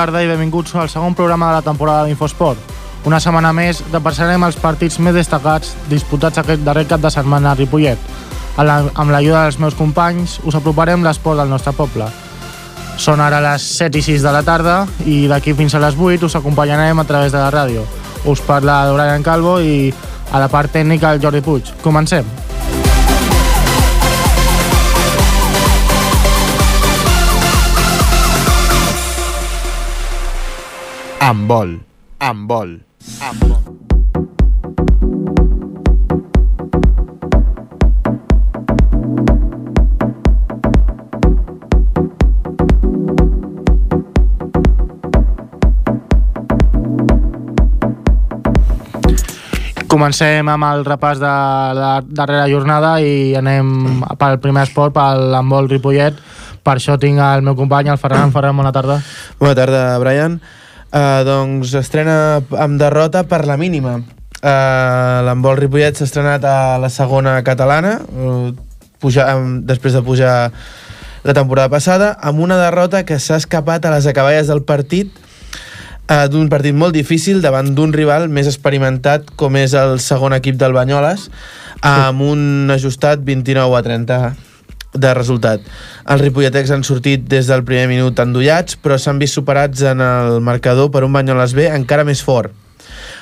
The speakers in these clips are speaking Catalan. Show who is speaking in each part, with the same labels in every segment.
Speaker 1: Tarda i benvinguts al segon programa de la temporada d'Infosport. Una setmana més repassarem els partits més destacats disputats aquest darrer cap de setmana a Ripollet. Amb la- Amb l'ajuda dels meus companys us aproparem l'esport del nostre poble. Són ara les 7 i 6 de la tarda i d'aquí fins a les 8 us acompanyarem a través de la ràdio. Us parla Brian Calvo i a la part tècnica el Jordi Puig. Comencem.
Speaker 2: Amb vol, amb vol, amb vol.
Speaker 1: Comencem amb el repàs de la darrera jornada i anem pel primer esport, pel handbol Ripollet. Per això tinc el meu company, el Ferran. Ferran, bona tarda.
Speaker 3: Bona tarda, Brian. Uh, doncs estrena amb derrota per la mínima. Uh, L'handbol Ripollet s'ha estrenat a la segona catalana, uh, puja, um, després de pujar la temporada passada, amb una derrota que s'ha escapat a les acaballes del partit uh, d'un partit molt difícil davant d'un rival més experimentat com és el segon equip del Banyoles amb un ajustat 29 a 30 de resultat. Els ripolleteks han sortit des del primer minut endollats, però s'han vist superats en el marcador per un Banyoles B encara més fort.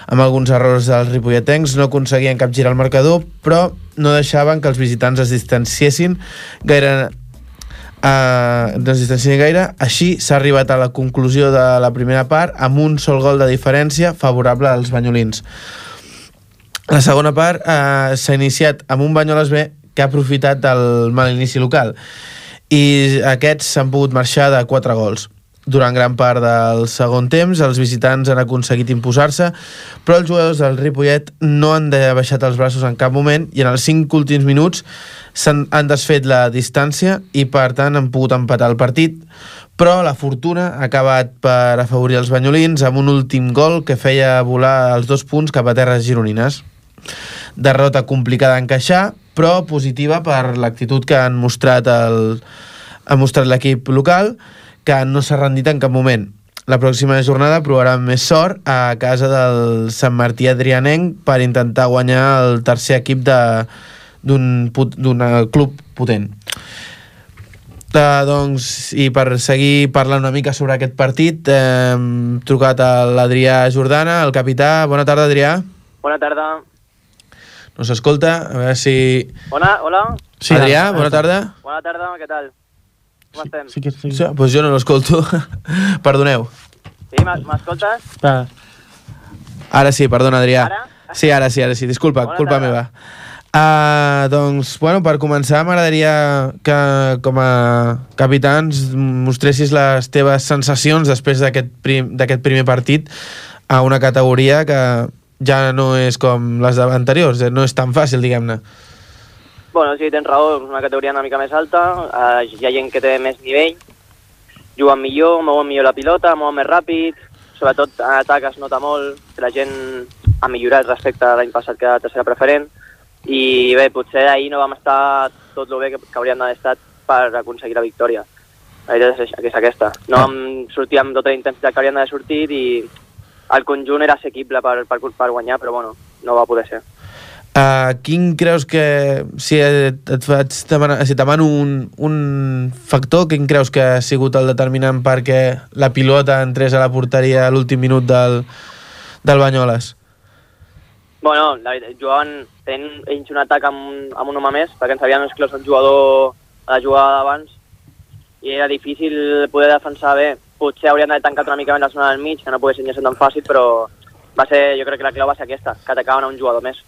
Speaker 3: Amb alguns errors dels ripolletens no aconseguien capgirar el marcador, però no deixaven que els visitants es distanciessin gaire Uh, no es gaire així s'ha arribat a la conclusió de la primera part amb un sol gol de diferència favorable als banyolins la segona part uh, s'ha iniciat amb un Banyoles B que ha aprofitat del mal inici local. I aquests s'han pogut marxar de 4 gols. Durant gran part del segon temps, els visitants han aconseguit imposar-se, però els jugadors del Ripollet no han de baixat els braços en cap moment i en els 5 últims minuts s'han han desfet la distància i per tant han pogut empatar el partit. Però la fortuna ha acabat per afavorir els banyolins amb un últim gol que feia volar els dos punts cap a terres gironines. Derrota complicada d'encaixar però positiva per l'actitud que han mostrat el, ha mostrat l'equip local que no s'ha rendit en cap moment la pròxima jornada provarà més sort a casa del Sant Martí Adrianenc per intentar guanyar el tercer equip d'un eh, club potent. Uh, doncs, i per seguir parlant una mica sobre aquest partit, eh, hem trucat a l'Adrià Jordana, el capità. Bona tarda, Adrià.
Speaker 4: Bona tarda.
Speaker 3: No s'escolta, a veure si...
Speaker 4: Hola, hola.
Speaker 3: Sí, Adrià, bona tarda.
Speaker 4: Bona tarda, què tal? Com estem?
Speaker 1: Sí, que sí.
Speaker 3: Sí, doncs jo no l'escolto. Perdoneu.
Speaker 4: Sí, m'es- m'escoltes?
Speaker 1: Espera.
Speaker 3: Ara sí, perdona, Adrià.
Speaker 4: Ara?
Speaker 3: Sí, ara sí, ara sí. Disculpa,
Speaker 4: Bona
Speaker 3: culpa
Speaker 4: tarda.
Speaker 3: meva. Uh, doncs, bueno, per començar m'agradaria que com a capitans mostressis les teves sensacions després d'aquest prim, d'aquest primer partit a una categoria que ja no és com les anteriors, eh, no és tan fàcil, diguem-ne.
Speaker 4: Bueno, sí, tens raó, és una categoria una mica més alta, eh, hi ha gent que té més nivell, juguen millor, mouen millor la pilota, mouen més ràpid, sobretot en atac es nota molt que la gent ha millorat respecte a l'any passat que era tercera preferent, i bé, potser ahir no vam estar tot el bé que, que hauríem d'haver estat per aconseguir la victòria. La veritat és, que és aquesta. No vam sortir amb tota la intensitat que hauríem d'haver sortit i el conjunt era assequible per, per, per guanyar, però bueno, no va poder ser.
Speaker 3: Uh, quin creus que, si et, et faig demanar, si et demano un, un factor, quin creus que ha sigut el determinant perquè la pilota entrés a la porteria a l'últim minut del, del Banyoles?
Speaker 4: Bueno, la veritat, jugaven, tenint ells un atac amb, amb un home més, perquè ens havien exclòs un jugador a la jugada d'abans, i era difícil poder defensar bé. Potser haurien d'haver tancat una mica més la zona del mig, que no poguessin ser tan fàcil, però va ser, jo crec que la clau va ser aquesta, que atacaven a un jugador més.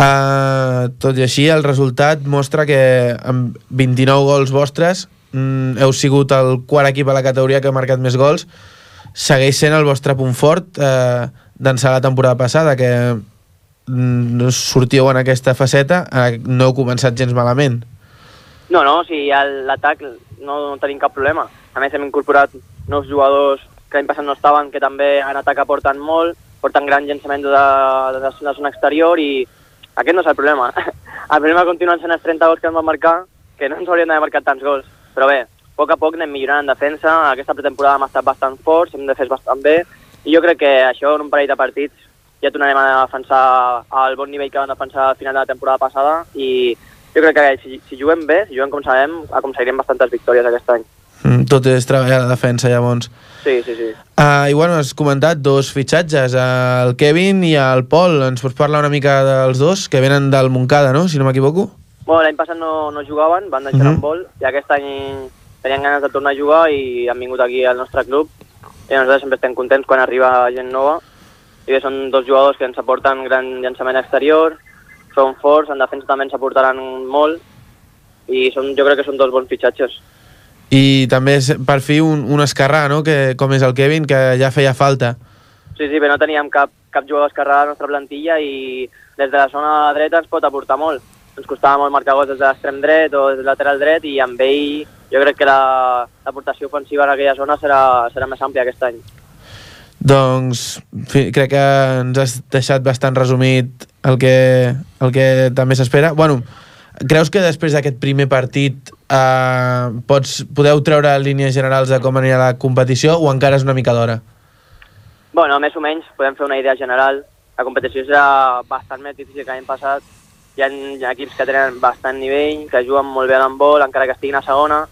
Speaker 3: uh, tot i així, el resultat mostra que amb 29 gols vostres mm, heu sigut el quart equip a la categoria que ha marcat més gols. Segueix sent el vostre punt fort eh, d'ençà la temporada passada, que mm, sortíeu en aquesta faceta, eh, no heu començat gens malament.
Speaker 4: No, no, o sigui, l'atac no, no tenim cap problema. A més, hem incorporat nous jugadors que l'any passat no estaven, que també en atac aporten molt, porten gran llançament de, de, de la zona exterior i aquest no és el problema. El problema continuen sent els 30 gols que ens van marcar, que no ens haurien d'haver marcat tants gols. Però bé, a poc a poc anem millorant en defensa. Aquesta pretemporada hem estat bastant forts, hem defès bastant bé, i jo crec que això en un parell de partits ja tornarem a defensar al bon nivell que vam defensar al final de la temporada passada i jo crec que si, si juguem bé, si juguem com sabem, aconseguirem bastantes victòries aquest any.
Speaker 3: Mm, tot és treballar la defensa, llavors.
Speaker 4: Sí, sí, sí.
Speaker 3: Uh, I bueno, has comentat dos fitxatges, el Kevin i el Pol. Ens pots parlar una mica dels dos, que venen del Moncada, no?, si no m'equivoco?
Speaker 4: Bueno, l'any passat no, no jugaven, van deixar
Speaker 3: Mhm.
Speaker 4: uh -huh. i aquest any tenien ganes de tornar a jugar i han vingut aquí al nostre club i nosaltres sempre estem contents quan arriba gent nova i bé, són dos jugadors que ens aporten gran llançament exterior, són forts, en defensa també ens aportaran molt i són, jo crec que són dos bons fitxatges.
Speaker 3: I també és, per fi un, un esquerrà, no?, que, com és el Kevin, que ja feia falta.
Speaker 4: Sí, sí, bé, no teníem cap, cap jugador esquerrà a la nostra plantilla i des de la zona dreta ens pot aportar molt. Ens costava molt marcar gols des de l'extrem dret o des del lateral dret i amb ell jo crec que la- l'aportació ofensiva en aquella zona serà, serà més àmplia aquest any.
Speaker 3: Doncs fi, crec que ens has deixat bastant resumit el que, el que també s'espera. Bueno, creus que després d'aquest primer partit eh, pots, podeu treure línies generals de com anirà la competició o encara és una mica d'hora?
Speaker 4: Bueno, més o menys podem fer una idea general. La competició serà bastant més difícil que l'any passat. Hi ha, equips que tenen bastant nivell, que juguen molt bé a l'handbol, encara que estiguin a segona.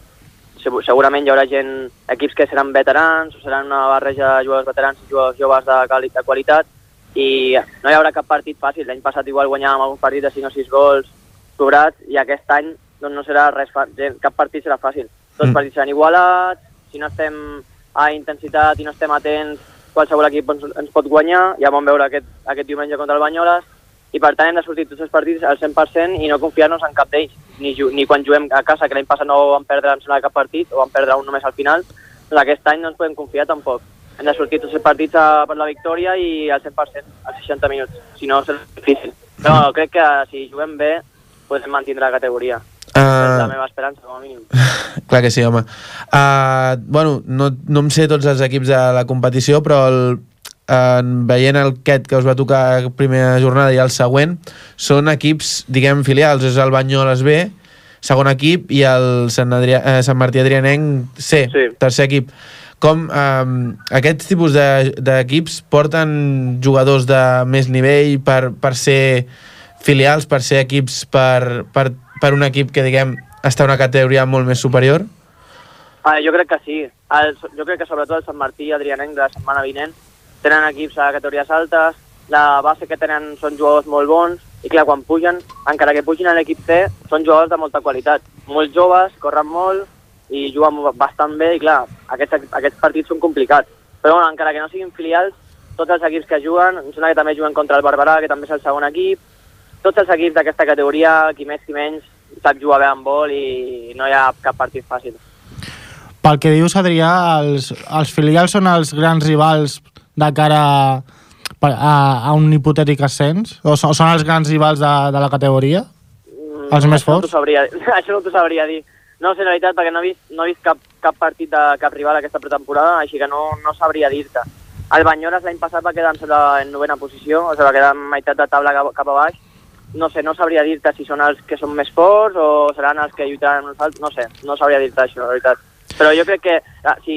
Speaker 4: Segur- Segurament hi haurà gent, equips que seran veterans, o seran una barreja de jugadors veterans i jugadors joves de, de qualitat, i no hi haurà cap partit fàcil. L'any passat igual guanyàvem algun partit de 5 o 6 gols sobrats, i aquest any doncs, no serà res cap partit serà fàcil. Tots
Speaker 3: Mm.
Speaker 4: partits seran igualats, si no estem a intensitat i no estem atents, qualsevol equip ens, ens pot guanyar, ja vam veure aquest, aquest diumenge contra el Banyoles, i per tant hem de sortir tots els partits al 100% i no confiar-nos en cap d'ells, ni, ni quan juguem a casa, que l'any passat no vam perdre em sembla, cap partit, o vam perdre un només al final, doncs aquest any no ens podem confiar tampoc. Hem de sortir tots els partits a, per la victòria i al 100%, als 60 minuts, si no serà difícil. Però crec que si juguem bé podem mantindre la categoria. Uh... És la
Speaker 3: Uh,
Speaker 4: meva esperança, com a mínim.
Speaker 3: clar que sí, home. Uh, bueno, no, no em sé tots els equips de la competició, però el, uh, veient el aquest que us va tocar primera jornada i el següent, són equips, diguem, filials. És el Banyoles B, segon equip, i el Sant, Adrià, eh, Sant Martí Adrianenc C,
Speaker 4: Sí.
Speaker 3: tercer equip. Com um, aquests tipus de- d'equips de, porten jugadors de més nivell per, per ser filials, per ser equips per, per, per un equip que, diguem, està una categoria molt més superior?
Speaker 4: Ah, jo crec que sí. El, jo crec que sobretot el Sant Martí i Adrianenc de la setmana vinent tenen equips a categories altes, la base que tenen són jugadors molt bons, i clar, quan pugen, encara que pugin a l'equip C, són jugadors de molta qualitat. Molt joves, corren molt, i juguen bastant bé, i clar, aquests, aquests partits són complicats. Però bueno, encara que no siguin filials, tots els equips que juguen, em sembla que també juguen contra el Barberà, que també és el segon equip, tots els equips d'aquesta categoria, qui més qui menys, sap jugar bé amb vol i no hi ha cap partit fàcil.
Speaker 1: Pel que dius, Adrià, els, els filials són els grans rivals de cara a, a, a un hipotètic ascens? O són, són els grans rivals de, de la categoria?
Speaker 4: Mm,
Speaker 1: Els més
Speaker 4: això No
Speaker 1: forts?
Speaker 4: t'ho sabria, això no t'ho sabria dir. No sé, la veritat, perquè no he vist, no he vist cap, cap partit de cap rival aquesta pretemporada, així que no, no sabria dir-te. El Banyoles l'any passat va quedar en, en novena posició, o sigui, va quedar en meitat de taula cap, cap a baix. No sé, no sabria dir-te si són els que són més forts o seran els que lluitaran uns altres, no sé, no sabria dir-te això, la veritat. Però jo crec que ah, si,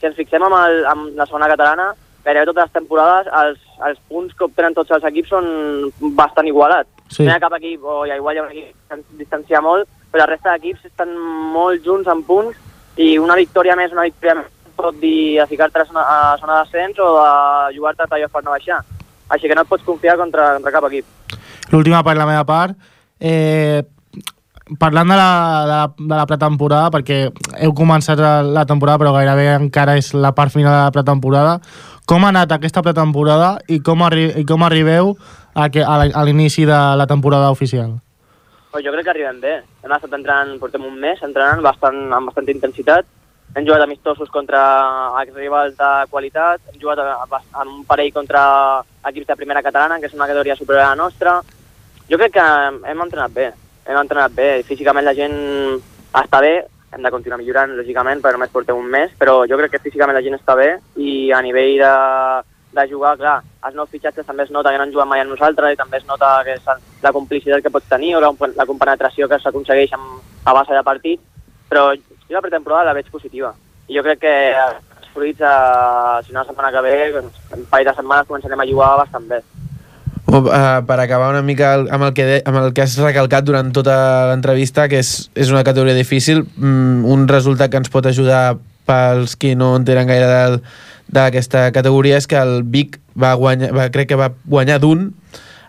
Speaker 4: si ens fixem amb, el, amb la segona catalana, gairebé totes les temporades els, els punts que obtenen tots els equips són bastant igualats.
Speaker 1: Sí.
Speaker 4: No hi ha cap equip, o ha, igual hi ha un equip que ens distancia molt, però la resta d'equips estan molt junts en punts i una victòria més, una victòria més pot dir a ficar-te a zona, a zona d'ascens o a jugar-te a playoff per no baixar. Així que no et pots confiar contra, contra cap equip.
Speaker 1: L'última per la meva part. Eh, parlant de la, de, la, de la pretemporada, perquè heu començat la temporada, però gairebé encara és la part final de la pretemporada, com ha anat aquesta pretemporada i com, arri i com arribeu a, que, a l'inici de la temporada oficial?
Speaker 4: Però jo crec que arribem bé. Hem estat entrenant, portem un mes entrenant bastant, amb bastanta intensitat. Hem jugat amistosos contra rivals de qualitat, hem jugat en un parell contra equips de primera catalana, que és una categoria superior a la nostra. Jo crec que hem entrenat bé, hem entrenat bé. Físicament la gent està bé, hem de continuar millorant, lògicament, perquè només portem un mes, però jo crec que físicament la gent està bé i a nivell de, de jugar, clar, els nous fitxatges també es nota que no han jugat mai amb nosaltres i també es nota que és la complicitat que pots tenir o la, la compenetració que s'aconsegueix a base de partit, però jo la pretemporada la veig positiva. I jo crec que els fruits, eh, si no la setmana que ve, doncs, en un parell de setmanes començarem a jugar bastant bé.
Speaker 3: O, uh, per acabar una mica amb el, que de, amb el que has recalcat durant tota l'entrevista, que és, és una categoria difícil, mm, un resultat que ens pot ajudar pels qui no en tenen gaire d'aquesta categoria és que el Vic va guanyar, va, crec que va guanyar d'un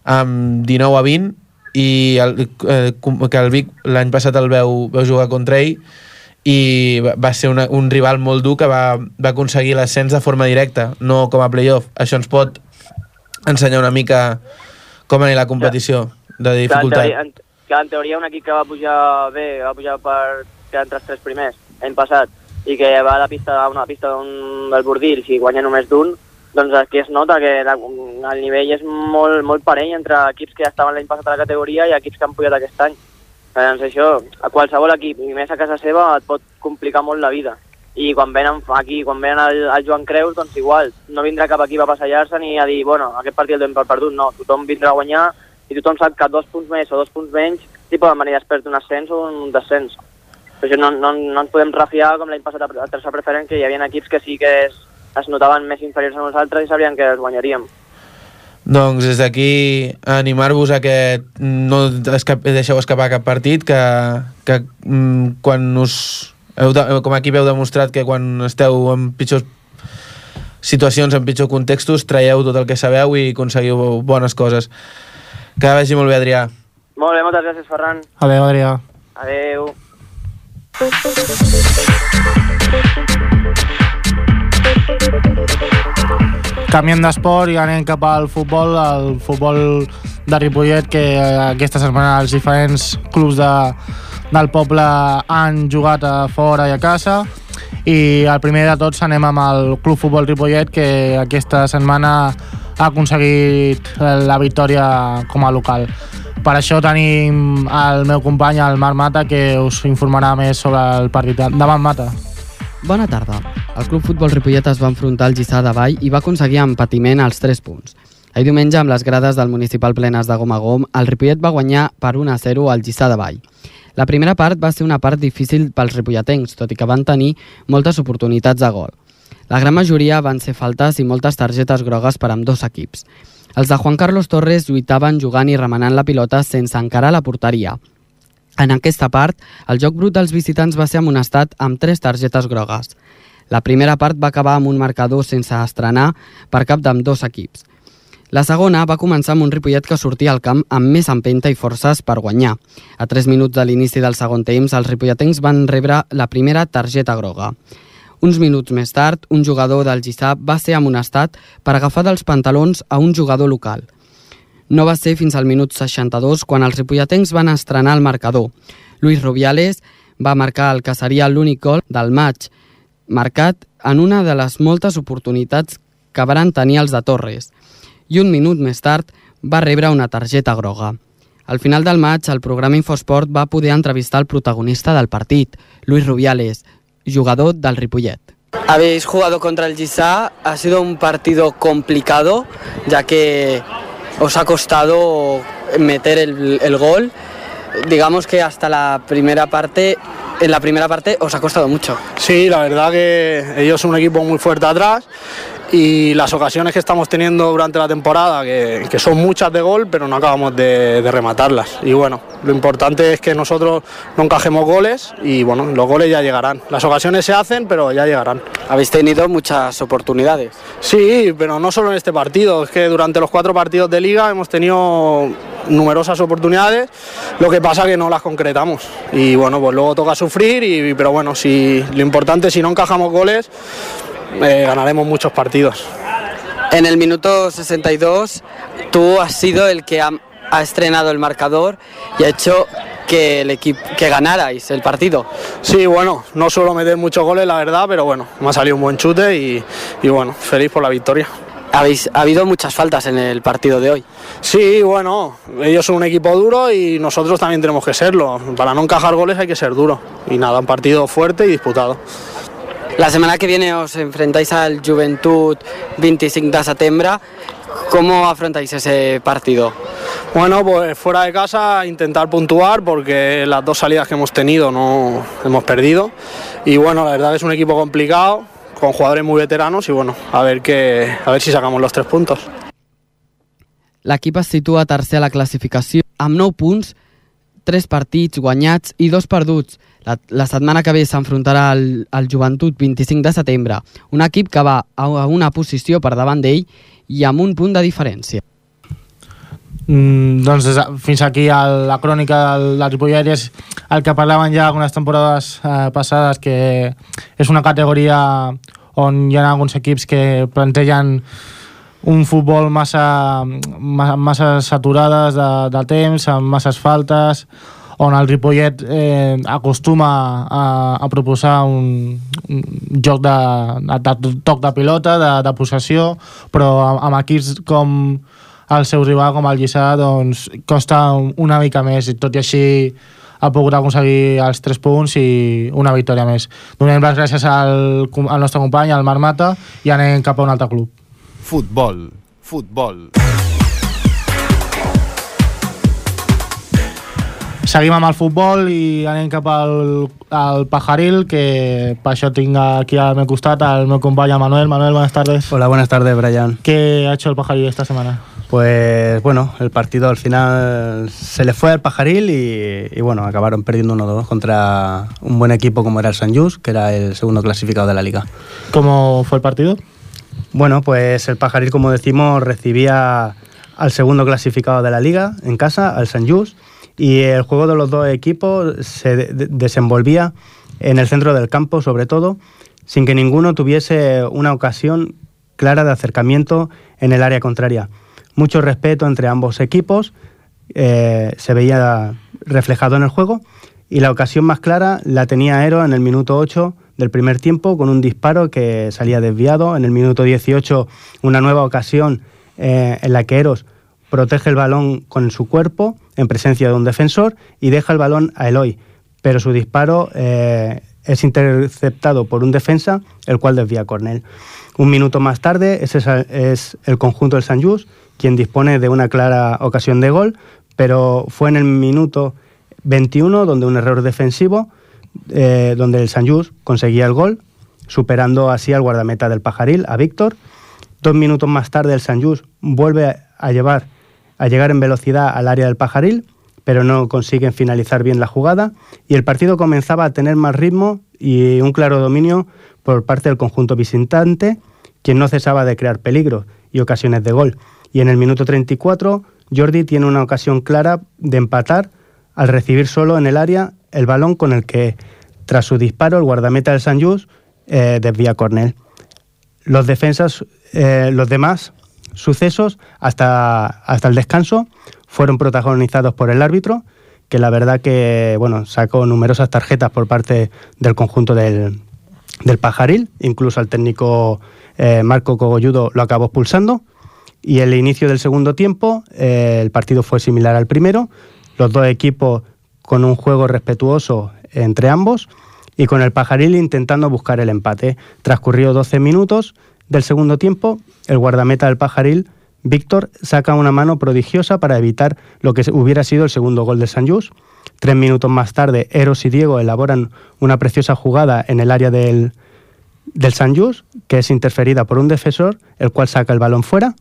Speaker 3: amb 19 a 20 i el, eh, que el Vic l'any passat el veu, veu jugar contra ell i va- ser una, un rival molt dur que va, va aconseguir l'ascens de forma directa, no com a playoff. Això ens pot ensenyar una mica com anirà la competició de
Speaker 4: Clar, en,
Speaker 3: dificultat.
Speaker 4: teoria, en, clar, en teoria un equip que va pujar bé, va pujar per quedar entre els tres primers l'any passat i que va a la pista, a una pista d'un, del Bordils i guanya només d'un, doncs aquí es nota que la, el nivell és molt, molt parell entre equips que ja estaven l'any passat a la categoria i equips que han pujat aquest any. Doncs això, a qualsevol equip, i més a casa seva, et pot complicar molt la vida. I quan venen aquí, quan venen el, el Joan Creus, doncs igual, no vindrà cap equip a passejar-se ni a dir, bueno, aquest partit el donem per perdut, no, tothom vindrà a guanyar i tothom sap que dos punts més o dos punts menys li poden venir després d'un ascens o un descens. Per això no, no, no ens podem refiar com l'any passat a tercera preferent, que hi havia equips que sí que es, es notaven més inferiors a nosaltres i sabrien que els guanyaríem.
Speaker 3: Doncs des d'aquí animar-vos a que no escap deixeu escapar cap partit, que, que mm, quan us... Heu de, com a equip heu demostrat que quan esteu en pitjors situacions, en pitjors contextos, traieu tot el que sabeu i aconseguiu bones coses. Que vagi molt bé, Adrià.
Speaker 4: Molt bé, moltes gràcies, Ferran.
Speaker 1: Adéu, Adrià.
Speaker 4: Adeu.
Speaker 1: Canviem d'esport i anem cap al futbol, el futbol de Ripollet, que eh, aquesta setmana els diferents clubs de, del poble han jugat a fora i a casa. I el primer de tots anem amb el Club Futbol Ripollet, que aquesta setmana ha aconseguit la victòria com a local. Per això tenim el meu company, el Marc Mata, que us informarà més sobre el partit. Davant, Mata.
Speaker 5: Bona tarda. El Club Futbol Ripollet es va enfrontar al Gissà de Vall i va aconseguir amb patiment els 3 punts. Ahir diumenge, amb les grades del municipal plenes de gom a gom, el Ripollet va guanyar per 1 a 0 al Gissà de Vall. La primera part va ser una part difícil pels ripolletens, tot i que van tenir moltes oportunitats de gol. La gran majoria van ser faltes i moltes targetes grogues per amb dos equips. Els de Juan Carlos Torres lluitaven jugant i remenant la pilota sense encarar la porteria. En aquesta part, el joc brut dels visitants va ser amonestat amb tres targetes grogues. La primera part va acabar amb un marcador sense estrenar per cap d'ambdós equips. La segona va començar amb un Ripollet que sortia al camp amb més empenta i forces per guanyar. A 3 minuts de l'inici del segon temps, els ripolletens van rebre la primera targeta groga. Uns minuts més tard, un jugador del Gissà va ser amonestat per agafar dels pantalons a un jugador local. No va ser fins al minut 62 quan els ripolletens van estrenar el marcador. Luis Rubiales va marcar el que seria l'únic gol del maig, marcat en una de les moltes oportunitats que van tenir els de Torres. I un minut més tard va rebre una targeta groga. Al final del maig, el programa Infosport va poder entrevistar el protagonista del partit, Luis Rubiales, jugador del Ripollet.
Speaker 6: Habéis jugado contra el Gizá, ha sido un partido complicado, ya que os ha costado meter el, gol. Digamos que hasta la primera parte, en la primera parte os ha costado mucho.
Speaker 7: Sí, la verdad que ellos son un equipo muy fuerte atrás y las ocasiones que estamos teniendo durante la temporada, que, que son muchas de gol, pero no acabamos de, de rematarlas. Y bueno, lo importante es que nosotros no encajemos goles y bueno, los goles ya llegarán. Las ocasiones se hacen, pero ya llegarán.
Speaker 6: Habéis tenido muchas oportunidades.
Speaker 7: Sí, pero no solo en este partido, es que durante los cuatro partidos de liga hemos tenido numerosas oportunidades, lo que pasa que no las concretamos. Y bueno, pues luego toca sufrir, y, pero bueno, si, lo importante si no encajamos goles, eh, ganaremos muchos partidos.
Speaker 6: En el minuto 62, tú has sido el que ha, ha estrenado el marcador y ha hecho que el equipo que ganarais el partido.
Speaker 7: Sí, bueno, no suelo meter muchos goles, la verdad, pero bueno, me ha salido un buen chute y, y bueno, feliz por la victoria.
Speaker 6: Habéis, ha habido muchas faltas en el partido de hoy.
Speaker 7: Sí, bueno, ellos son un equipo duro y nosotros también tenemos que serlo. Para no encajar goles hay que ser duro. Y nada, un partido fuerte y disputado.
Speaker 6: La semana que viene os enfrentáis al Juventud 25 de setembre. ¿Cómo afrontáis ese partido?
Speaker 7: Bueno, pues fuera de casa intentar puntuar porque las dos salidas que hemos tenido no hemos perdido. Y bueno, la verdad que es un equipo complicado, con jugadores muy veteranos y bueno, a ver, que, a ver si sacamos los tres puntos.
Speaker 5: L'equip es situa tercer a la classificació amb 9 punts, 3 partits guanyats i 2 perduts. La, la setmana que ve s'enfrontarà al, al Joventut 25 de setembre, un equip que va a a una posició per davant d'ell i amb un punt de diferència.
Speaker 1: Mm, doncs des, fins aquí el, la crònica del, del Ripollet és el que parlaven ja algunes temporades eh, passades que és una categoria on hi ha alguns equips que plantegen un futbol massa, ma- massa saturades de, de temps, amb masses faltes, on el Ripollet eh, acostuma a, a proposar un, un joc de, de, de toc de pilota, de, de possessió, però amb, equips com el seu rival, com el Lliçà, doncs costa una mica més, i tot i així ha pogut aconseguir els 3 punts i una victòria més. Donem les gràcies al, al nostre company, al Marc Mata, i anem cap a un altre club.
Speaker 2: Futbol. Futbol.
Speaker 1: Seguim amb el futbol i anem cap al, al Pajaril, que per això tinc aquí al meu costat el meu company Manuel. Manuel, buenas tardes.
Speaker 8: Hola, buenas tardes, Brian.
Speaker 1: ¿Qué ha hecho el Pajaril esta semana?
Speaker 8: Pues bueno, el partido al final se le fue al pajaril y, y, bueno, acabaron perdiendo 1-2 contra un buen equipo como era el San Just, que era el segundo clasificado de la liga.
Speaker 1: ¿Cómo fue el partido?
Speaker 8: Bueno, pues el pajaril, como decimos, recibía al segundo clasificado de la liga en casa, al San Just, y el juego de los dos equipos se de- de- desenvolvía en el centro del campo, sobre todo, sin que ninguno tuviese una ocasión clara de acercamiento en el área contraria. Mucho respeto entre ambos equipos eh, se veía reflejado en el juego y la ocasión más clara la tenía Aero en el minuto 8 del primer tiempo con un disparo que salía desviado. En el minuto 18 una nueva ocasión eh, en la que Eros protege el balón con su cuerpo en presencia de un defensor y deja el balón a Eloy, pero su disparo eh, es interceptado por un defensa, el cual desvía a Cornell. Un minuto más tarde ese es, el conjunto del San Just quien dispone de una clara ocasión de gol, pero fue en el minuto 21 donde un error defensivo, eh, donde el San Just conseguía el gol, superando así al guardameta del Pajaril, a Víctor. Dos minutos más tarde el San Just vuelve a llevar a llegar en velocidad al área del Pajaril, pero no consiguen finalizar bien la jugada y el partido comenzaba a tener más ritmo y un claro dominio por parte del conjunto visitante, quien no cesaba de crear peligro y ocasiones de gol. Y en el minuto 34, Jordi tiene una ocasión clara de empatar al recibir solo en el área el balón con el que, tras su disparo, el guardameta del San Just eh, desvía Cornell. Los defensas, eh, los demás sucesos hasta, hasta el descanso fueron protagonizados por el árbitro, que la verdad que bueno, sacó numerosas tarjetas por parte del conjunto del, del Pajaril, incluso al técnico eh, Marco Cogolludo lo acabó expulsando. Y el inicio del segundo tiempo, eh, el partido fue similar al primero, los dos equipos con un juego respetuoso entre ambos y con el Pajaril intentando buscar el empate. Transcurrió 12 minutos del segundo tiempo, el guardameta del Pajaril, Víctor, saca una mano prodigiosa para evitar lo que hubiera sido el segundo gol del San Just. Tres minutos más tarde, Eros y Diego elaboran una preciosa jugada en el área del, del San que es interferida por un defensor, el cual saca el balón fuera.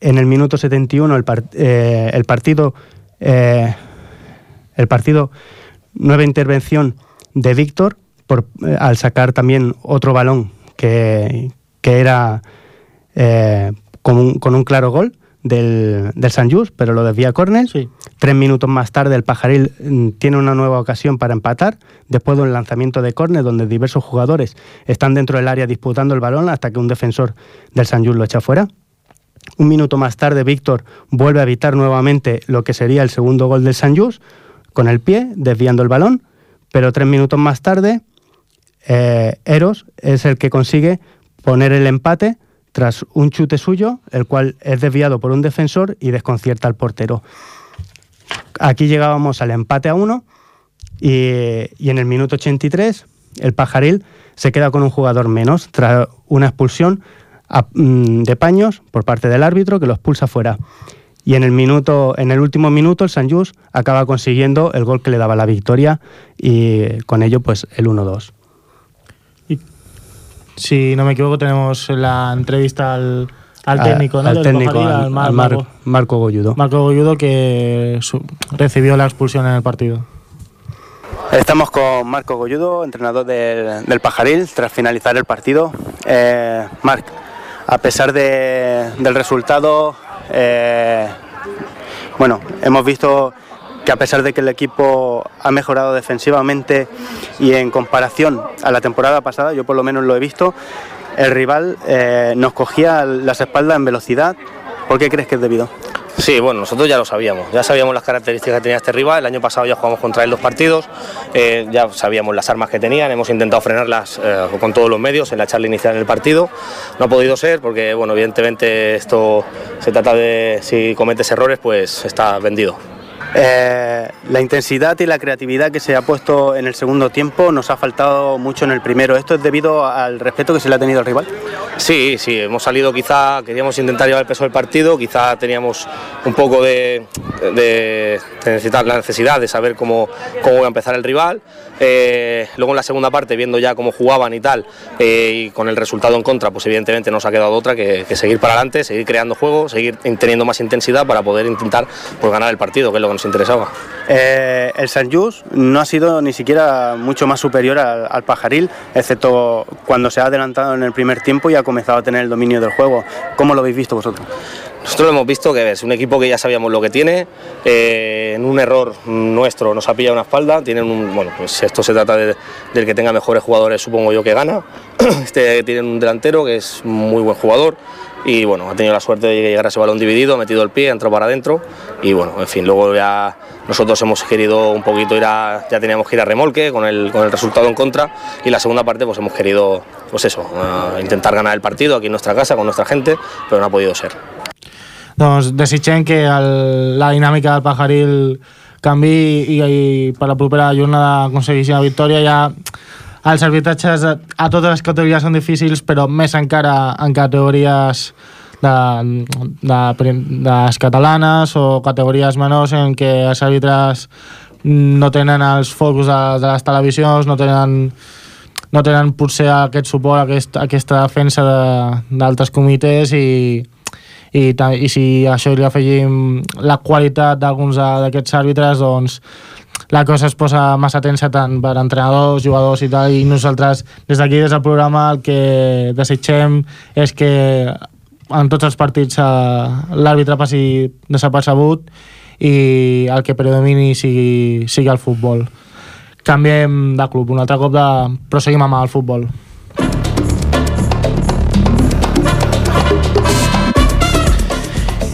Speaker 8: En el minuto 71 el, part, eh, el partido eh, el partido nueva intervención de Víctor por, eh, al sacar también otro balón que, que era eh, con, un, con, un, claro gol del, del San Just, pero lo desvía Cornell.
Speaker 1: Sí.
Speaker 8: Tres minutos más tarde el Pajaril mm, tiene una nueva ocasión para empatar, después de un lanzamiento de córner donde diversos jugadores están dentro del área disputando el balón hasta que un defensor del San Just lo echa fuera. Un minuto más tarde, Víctor vuelve a evitar nuevamente lo que sería el segundo gol del San Just con el pie, desviando el balón, pero tres minutos más tarde, eh, Eros es el que consigue poner el empate tras un chute suyo, el cual es desviado por un defensor y desconcierta al portero. Aquí llegábamos al empate a uno y, en el minuto 83 el Pajaril se queda con un jugador menos tras una expulsión mm, de paños por parte del árbitro que lo expulsa fuera.
Speaker 9: y en el minuto, en el último minuto el San Just acaba consiguiendo el gol que le daba la victoria y con ello pues el 1-2.
Speaker 1: Si no me equivoco, tenemos la entrevista al, al
Speaker 9: A-
Speaker 1: técnico, ¿no?
Speaker 9: al
Speaker 1: del
Speaker 9: técnico, al-
Speaker 1: al Mar-
Speaker 9: al Mar-
Speaker 1: Marco,
Speaker 9: Marco Golludo.
Speaker 1: Marco Golludo, que su- recibió la expulsión en el partido.
Speaker 8: Estamos con Marco Golludo, entrenador del, del Pajaril, tras finalizar el partido. Eh, Marc, a pesar de- del resultado, eh, bueno, hemos visto a pesar de que el equipo ha mejorado defensivamente y en comparación a la temporada pasada, yo por lo menos lo he visto, el rival eh, nos cogía las espaldas en velocidad. ¿Por qué crees que es debido?
Speaker 10: Sí, bueno, nosotros ya lo sabíamos, ya sabíamos las características que tenía este rival, el año pasado ya jugamos contra él dos partidos, eh, ya sabíamos las armas que tenían, hemos intentado frenarlas eh, con todos los medios en la charla inicial del partido, no ha podido ser porque, bueno, evidentemente esto se trata de, si cometes errores, pues está vendido.
Speaker 8: Eh, la intensidad y la creatividad que se ha puesto en el segundo tiempo nos ha faltado mucho en el primero. ¿Esto es debido al respeto que se le ha tenido al rival?
Speaker 10: Sí, sí, hemos salido quizá, queríamos intentar llevar el peso del partido, quizá teníamos un poco de, la necesidad de saber cómo, cómo iba a empezar el rival. Eh, luego en la segunda parte, viendo ya cómo jugaban y tal, eh, y con el resultado en contra, pues evidentemente nos ha quedado otra que, que seguir para adelante, seguir creando juego, seguir teniendo más intensidad para poder intentar pues, ganar el partido, que es lo que nos interesaba.
Speaker 8: Eh, el San Just no ha sido ni siquiera mucho más superior al, al Pajaril, excepto cuando se ha adelantado en el primer tiempo y ha comenzado a tener el dominio del juego. ¿Cómo lo habéis visto vosotros?
Speaker 10: Nosotros lo hemos visto que es un equipo que ya sabíamos lo que tiene, eh, en un error nuestro nos ha pillado una espalda, tienen un, bueno, pues esto se trata de- del que tenga mejores jugadores, supongo yo que gana. Este tienen un delantero que es muy buen jugador y bueno, ha tenido la suerte de llegar a ese balón dividido, ha metido el pie, ha entrado para adentro y bueno, en fin, luego ya nosotros hemos querido un poquito ir a, ya teníamos que ir a remolque con el, con el resultado en contra y la segunda parte pues hemos querido, pues eso, eh, intentar ganar el partido aquí en nuestra casa con nuestra gente, pero no ha podido ser.
Speaker 1: Doncs desitgem que el, la dinàmica del Pajaril canvi i, i per la propera jornada aconsegueixi la victòria. Ja els arbitratges a, a totes les categories són difícils, però més encara en categories de, de, prim- de les catalanes o categories menors en què els àrbitres no tenen els focus de, de les televisions, no tenen no tenen potser aquest suport, aquest, aquesta defensa de- d'altres comitès i, i, i si a això li afegim la qualitat d'alguns de- d'aquests àrbitres, doncs la cosa es posa massa tensa tant per entrenadors, jugadors i tal, i nosaltres des d'aquí, des del programa, el que desitgem és que en tots els partits eh, l'àrbitre passi desapercebut i el que predomini sigui, sigui el futbol. Canviem de club un altre cop, de... però seguim amb el futbol.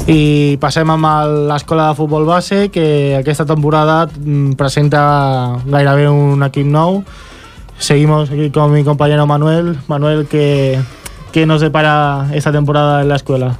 Speaker 1: I passem amb l'escola de futbol base, que aquesta temporada mm, presenta gairebé un equip nou. Seguimos aquí con mi compañero Manuel. Manuel, ¿qué, qué nos depara esta temporada en la escuela?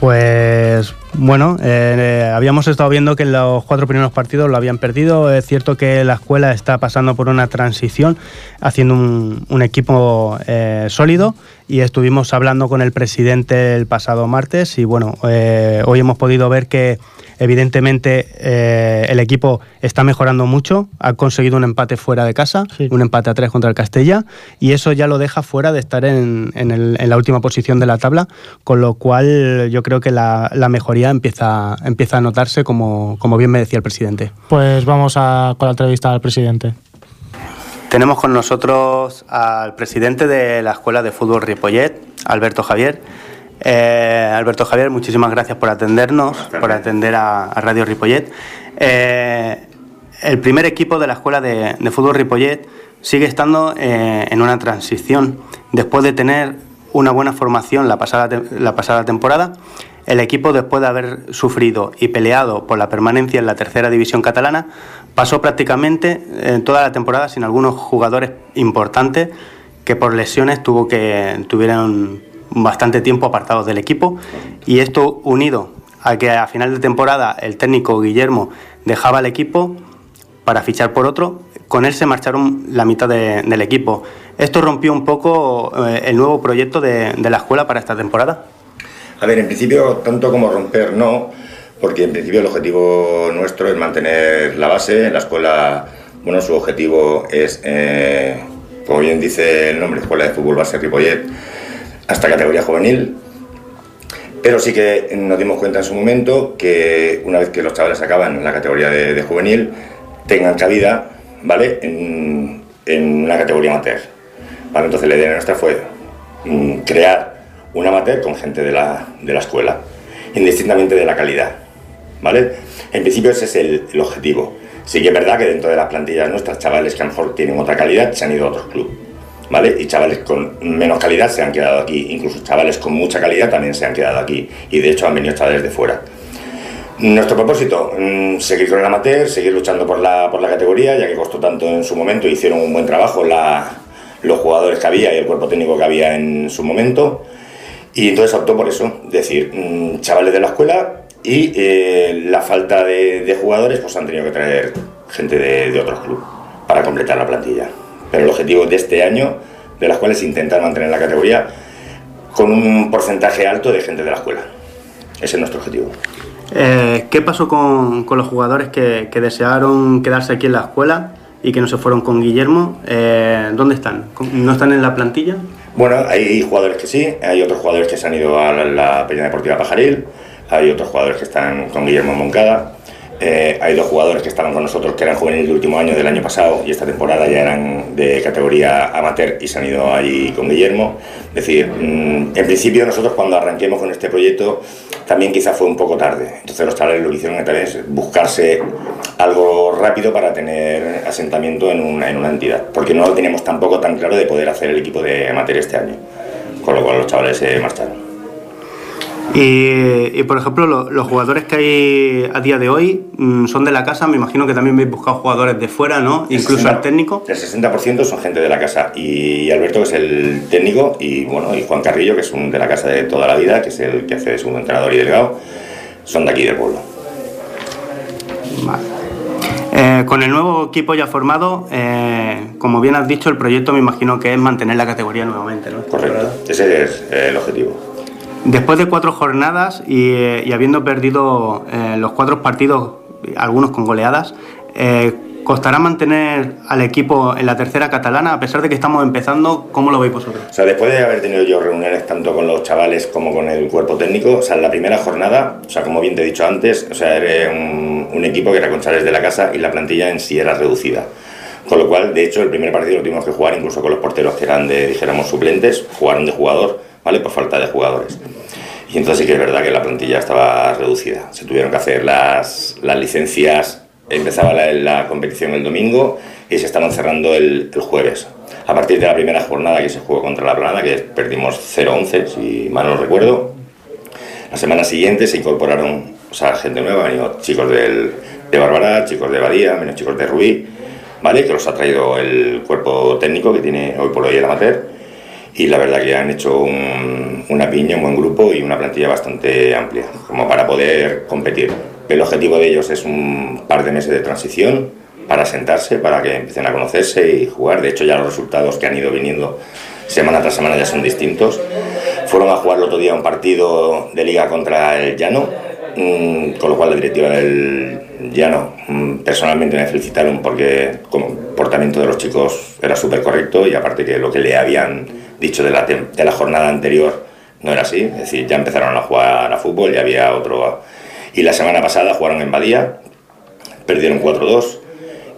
Speaker 9: Pues bueno, eh, eh, habíamos estado viendo que los cuatro primeros partidos lo habían perdido. Es cierto que la escuela está pasando por una transición, haciendo un, equipo eh, sólido y estuvimos hablando con el presidente el pasado martes y bueno, hoy hemos podido ver que evidentemente eh, el equipo está mejorando mucho, ha conseguido un empate fuera de casa, un empate a tres contra el Castella y eso ya lo deja fuera de estar en, en el- en la última posición de la tabla, con lo cual yo creo que la, la mejoría empieza, empieza a notarse como, como bien me decía el presidente.
Speaker 1: Pues vamos a, con la entrevista al presidente.
Speaker 8: Tenemos con nosotros al presidente de la Escuela de Fútbol Ripollet, Alberto Javier. Eh, Alberto Javier, muchísimas gracias por atendernos, por atender a, a Radio Ripollet. Eh, el primer equipo de la Escuela de, de Fútbol Ripollet sigue estando eh, en una transición. Después de tener una buena formación la pasada, la pasada temporada, el equipo, después de haber sufrido y peleado por la permanencia en la tercera división catalana, pasó prácticamente toda la temporada sin algunos jugadores importantes que por lesiones tuvo que tuvieron bastante tiempo apartados del equipo y esto unido a que a final de temporada el técnico Guillermo dejaba el equipo para fichar por otro, con él se marcharon la mitad de- del equipo. Esto rompió un poco eh, el nuevo proyecto de, la escuela para esta temporada.
Speaker 11: A ver, en principio, tanto como romper no, porque en principio el objetivo nuestro es mantener la base. La escuela, bueno, su objetivo es, eh, como bien dice el nombre, Escuela de Fútbol Base Ripollet, hasta categoría juvenil. Pero sí que nos dimos cuenta en su momento que una vez que los chavales acaban en la categoría de, juvenil, tengan cabida, ¿vale? En, en una categoría amateur. ¿vale? Entonces la idea nuestra fue mm, crear un amateur con gente de la, de la escuela, indistintamente de la calidad, ¿vale? En principio ese es el, el objetivo. Sí que es verdad que dentro de las plantillas nuestras, chavales que a lo mejor tienen otra calidad se han ido a otros clubes, Y chavales con menos calidad se han quedado aquí, incluso chavales con mucha calidad también se han quedado aquí, y de hecho han venido chavales de fuera. Nuestro propósito, mm, seguir con el amateur, seguir luchando por la, por la categoría, ya que costó tanto en su momento, hicieron un buen trabajo los jugadores que había y el cuerpo técnico que había en su momento. Y entonces optó por eso, es decir, mm, chavales de la escuela y eh, la falta de, de jugadores, pues han tenido que traer gente de, de otros clubes para completar la plantilla. Pero el objetivo de este año de la escuela es intentar mantener la categoría con un porcentaje alto de gente de la escuela. Ese es nuestro objetivo.
Speaker 8: Eh, ¿Qué pasó con, con los jugadores que, que desearon quedarse aquí en la escuela y que no se fueron con Guillermo? Eh, ¿Dónde están? ¿No están en la plantilla?
Speaker 11: Bueno, hay jugadores que sí, hay otros jugadores que se han ido a la, la Peña Deportiva Pajaril, hay otros jugadores que están con Guillermo Moncada, eh, hay dos jugadores que estaban con nosotros que eran juveniles del último año, del año pasado, y esta temporada ya eran de categoría amateur y se han ido allí con Guillermo. Es decir, mm, en principio nosotros cuando arranquemos con este proyecto también quizá fue un poco tarde. Entonces los chavales lo que hicieron es buscarse algo rápido para tener asentamiento en una, en una entidad, porque no lo teníamos tampoco tan claro de poder hacer el equipo de amateur este año, con lo cual los chavales se marcharon.
Speaker 8: Y, y, por ejemplo, lo, los jugadores que hay a día de hoy mmm, son de la casa. Me imagino que también habéis buscado jugadores de fuera, ¿no?
Speaker 11: El
Speaker 8: Incluso
Speaker 11: 60,
Speaker 8: al técnico.
Speaker 11: El 60% son gente de la casa. Y Alberto, que es el técnico, y bueno, y Juan Carrillo, que es un de la casa de toda la vida, que es el que hace de segundo entrenador y delegado, son de aquí del pueblo.
Speaker 8: Vale. Eh, con el nuevo equipo ya formado, eh, como bien has dicho, el proyecto me imagino que es mantener la categoría nuevamente, ¿no?
Speaker 11: Correcto. Ese es eh, el objetivo.
Speaker 8: Después de cuatro jornadas y, y habiendo perdido eh, los cuatro partidos, algunos con goleadas, eh, ¿costará mantener al equipo en la tercera catalana a pesar de que estamos empezando? ¿Cómo lo veis vosotros?
Speaker 11: O sea, después de haber tenido yo reuniones tanto con los chavales como con el cuerpo técnico, en la primera jornada, o sea, como bien te he dicho antes, o sea, era un, un equipo que era con chavales de la casa y la plantilla en sí era reducida. Con lo cual, de hecho, el primer partido lo tuvimos que jugar incluso con los porteros que eran de, dijéramos, suplentes, jugaron de jugador, ¿vale? Por falta de jugadores. Y entonces sí que es verdad que la plantilla estaba reducida. Se tuvieron que hacer las, las licencias, empezaba la, la, competición el domingo y se estaban cerrando el, el, jueves. A partir de la primera jornada que se jugó contra la Plana, que perdimos 0-11, si mal no recuerdo, la semana siguiente se incorporaron o sea, gente nueva, venido chicos del, de Bárbara, chicos de Badía, menos chicos de Rubí, ¿vale? que los ha traído el cuerpo técnico que tiene hoy por hoy el amateur y la verdad que han hecho un, una piña, un buen grupo y una plantilla bastante amplia, como para poder competir. El objetivo de ellos es un par de meses de transición para sentarse, para que empiecen a conocerse y jugar. De hecho, ya los resultados que han ido viniendo semana tras semana ya son distintos. Fueron a jugar el otro día un partido de liga contra el Llano, mmm, con lo cual la directiva del Llano mmm, personalmente me felicitaron porque el comportamiento de los chicos era súper correcto y aparte que lo que le habían dicho de la, jornada anterior no era así, es decir, ya empezaron a jugar a fútbol y había otro... Y la semana pasada jugaron en Badía, perdieron 4-2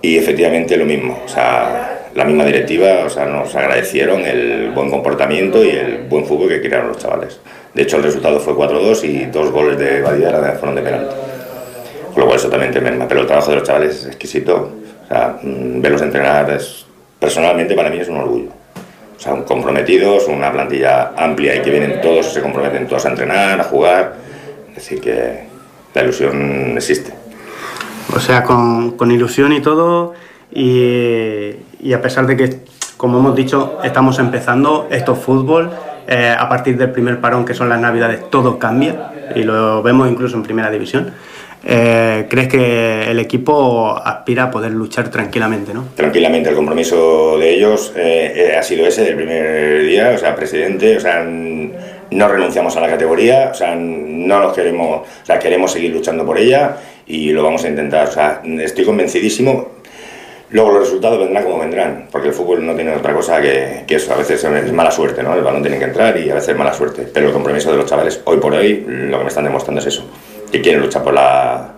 Speaker 11: y efectivamente lo mismo, o sea, la misma directiva, o sea, nos agradecieron el buen comportamiento y el buen fútbol que crearon los chavales. De hecho, el resultado fue 4-2 y dos goles de Badía fueron de penalti. Con lo cual eso también te merma, pero el trabajo de los chavales es exquisito, o sea, mm, verlos entrenar es, personalmente para mí es un orgullo. O sea, comprometidos, una plantilla amplia y que vienen todos, se comprometen todos a entrenar, a jugar. Decir, que la ilusión existe.
Speaker 8: O sea, con, con ilusión y todo, y, a pesar de que, como hemos dicho, estamos empezando, esto es fútbol, eh, a partir del primer parón, que son las navidades, todo cambia, y lo vemos incluso en primera división. Eh, ¿Crees que el equipo aspira a poder luchar tranquilamente, no?
Speaker 11: Tranquilamente, el compromiso de ellos eh, ha sido ese del primer día, o sea, presidente, o sea, no renunciamos a la categoría, o sea, no nos queremos, o sea, queremos seguir luchando por ella y lo vamos a intentar, o sea, estoy convencidísimo. Luego los resultados vendrán como vendrán, porque el fútbol no tiene otra cosa que, que eso, a veces es mala suerte, ¿no? El balón tiene que entrar y a veces es mala suerte, pero el compromiso de los chavales hoy por hoy lo que me están demostrando es eso, que quieren luchar por la...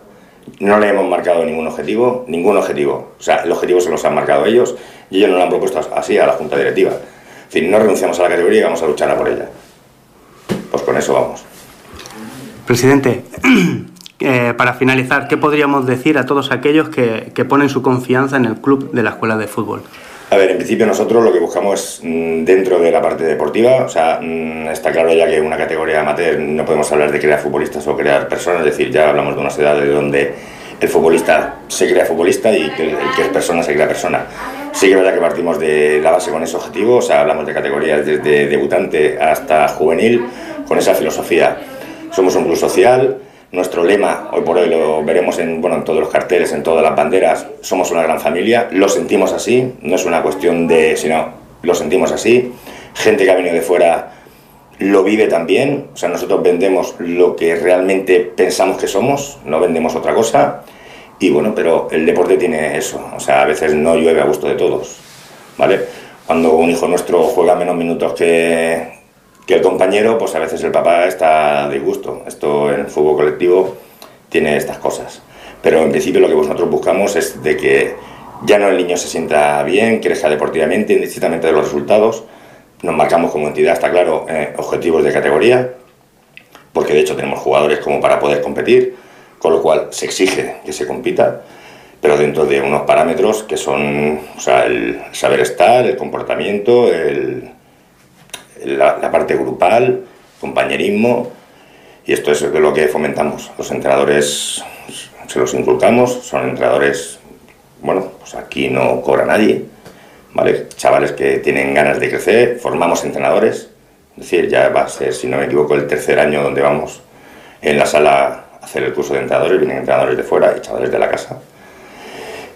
Speaker 11: No le hemos marcado ningún objetivo, ningún objetivo, o sea, el objetivo se los han marcado ellos y ellos nos lo han propuesto así a la junta directiva. Es decir, no renunciamos a la categoría y vamos a luchar por ella. Pues con eso vamos.
Speaker 12: Presidente, eh, para finalizar, ¿qué podríamos decir a todos aquellos que, que, ponen su confianza en el club de la escuela de fútbol?
Speaker 11: En principio nosotros lo que buscamos es mm, dentro de la parte deportiva, o sea, mm, está claro ya que una categoría amateur no podemos hablar de crear futbolistas o crear personas, es decir, ya hablamos de una edad de donde el futbolista se crea futbolista y que el que es persona se crea persona. Sí que es verdad que partimos de la base con ese objetivo, o sea, hablamos de categorías desde debutante hasta juvenil, con esa filosofía. Somos un club social, nuestro lema, hoy por hoy lo veremos en, bueno, en todos los carteles, en todas las banderas, somos una gran familia, lo sentimos así, no es una cuestión de, sino lo sentimos así. Gente que ha venido de fuera lo vive también, o sea, nosotros vendemos lo que realmente pensamos que somos, no vendemos otra cosa. Y bueno, pero el deporte tiene eso, o sea, a veces no llueve a gusto de todos, ¿vale? Cuando un hijo nuestro juega menos minutos que, que el compañero, pues a veces el papá está de disgusto. Esto en el fútbol colectivo tiene estas cosas. Pero en principio lo que nosotros buscamos es de que ya no el niño se sienta bien, crezca deportivamente, indistintamente de los resultados. Nos marcamos como entidad, está claro, eh, objetivos de categoría, porque de hecho tenemos jugadores como para poder competir con lo cual se exige que se compita, pero dentro de unos parámetros que son o sea, el saber estar, el comportamiento, el, la, la, parte grupal, compañerismo, y esto es lo que fomentamos. Los entrenadores se los inculcamos, son entrenadores, bueno, pues aquí no cobra nadie, ¿vale? Chavales que tienen ganas de crecer, formamos entrenadores, es decir, ya va a ser, si no me equivoco, el tercer año donde vamos en la sala hacer el curso de entrenadores, vienen entrenadores de fuera y chavales de la casa.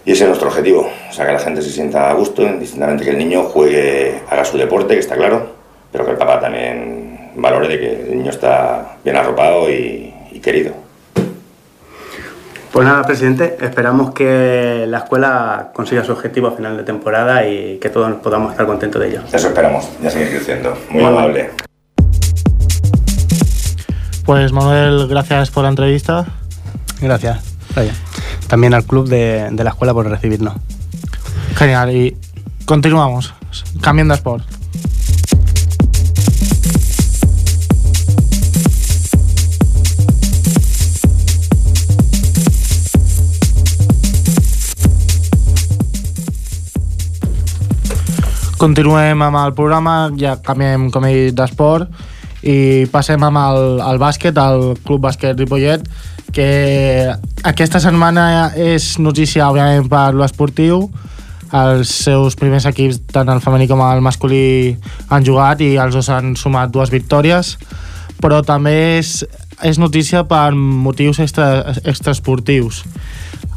Speaker 11: Y ese es nuestro objetivo, o sea, que la gente se sienta a gusto, indistintamente que el niño juegue, haga su deporte, que está claro, pero que el papá también valore de que el niño está bien arropado y, y querido.
Speaker 12: Pues nada, presidente, esperamos que la escuela consiga su objetivo a final de temporada y que todos podamos estar contentos de ello.
Speaker 11: Eso esperamos, ya seguir creciendo. Muy bueno. amable.
Speaker 1: Pues Manuel, gracias por la entrevista.
Speaker 8: Gracias, Ryan. También al club de, de, la escuela por recibirnos.
Speaker 1: Genial, y continuamos, cambiando de sport. Continuem amb el programa, ja canviem, com he dit, d'esport i passem amb el, el bàsquet, el Club Bàsquet Ripollet, que aquesta setmana és notícia, òbviament, per l'esportiu. Els seus primers equips, tant el femení com el masculí, han jugat i els dos han sumat dues victòries, però també és, és notícia per motius extra, extraesportius.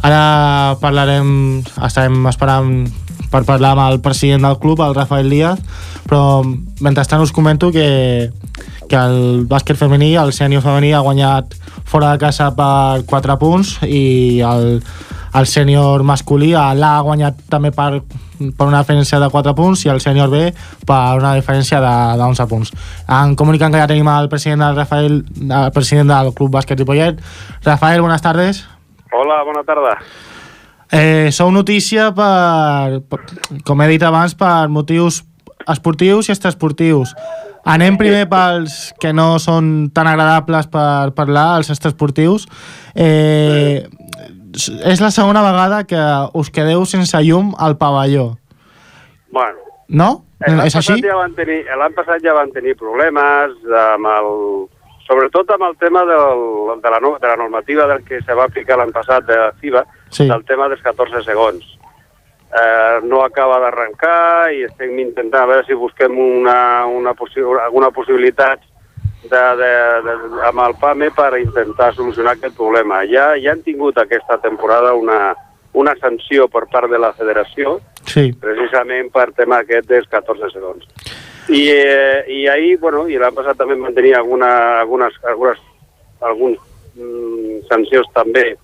Speaker 1: Ara parlarem, estarem esperant per parlar amb el president del club, el Rafael Díaz, però mentrestant us comento que, que el bàsquet femení, el sènior femení, ha guanyat fora de casa per 4 punts i el, el sènior masculí l'A ha guanyat també per, per una diferència de 4 punts i el sènior B per una diferència de, de 11 punts. En comunican que ja tenim el president del Rafael, el president del Club Bàsquet Ripollet. Rafael, buenas tardes.
Speaker 13: Hola, bona tarda.
Speaker 1: Eh, sou notícia per, per, com he dit abans, per motius esportius i extraesportius. Anem primer pels que no són tan agradables per parlar, els extraesportius. Eh, és la segona vegada que us quedeu sense llum al pavelló.
Speaker 13: Bueno.
Speaker 1: No? És així?
Speaker 13: Ja L'any passat ja van tenir problemes amb el, sobretot amb el tema del, de, la, de la normativa del que se va aplicar l'any passat de FIBA, sí. del tema dels 14 segons. Eh, no acaba d'arrencar i estem intentant a veure si busquem una, una possi alguna possibilitat de, de, de, amb el PAME per intentar solucionar aquest problema. Ja, ja han tingut aquesta temporada una, una sanció per part de la federació,
Speaker 1: sí.
Speaker 13: precisament per tema aquest dels 14 segons. I, eh, i ahir, bueno, i l'any passat també van tenir alguna, algunes, algunes, alguns mm, sancions també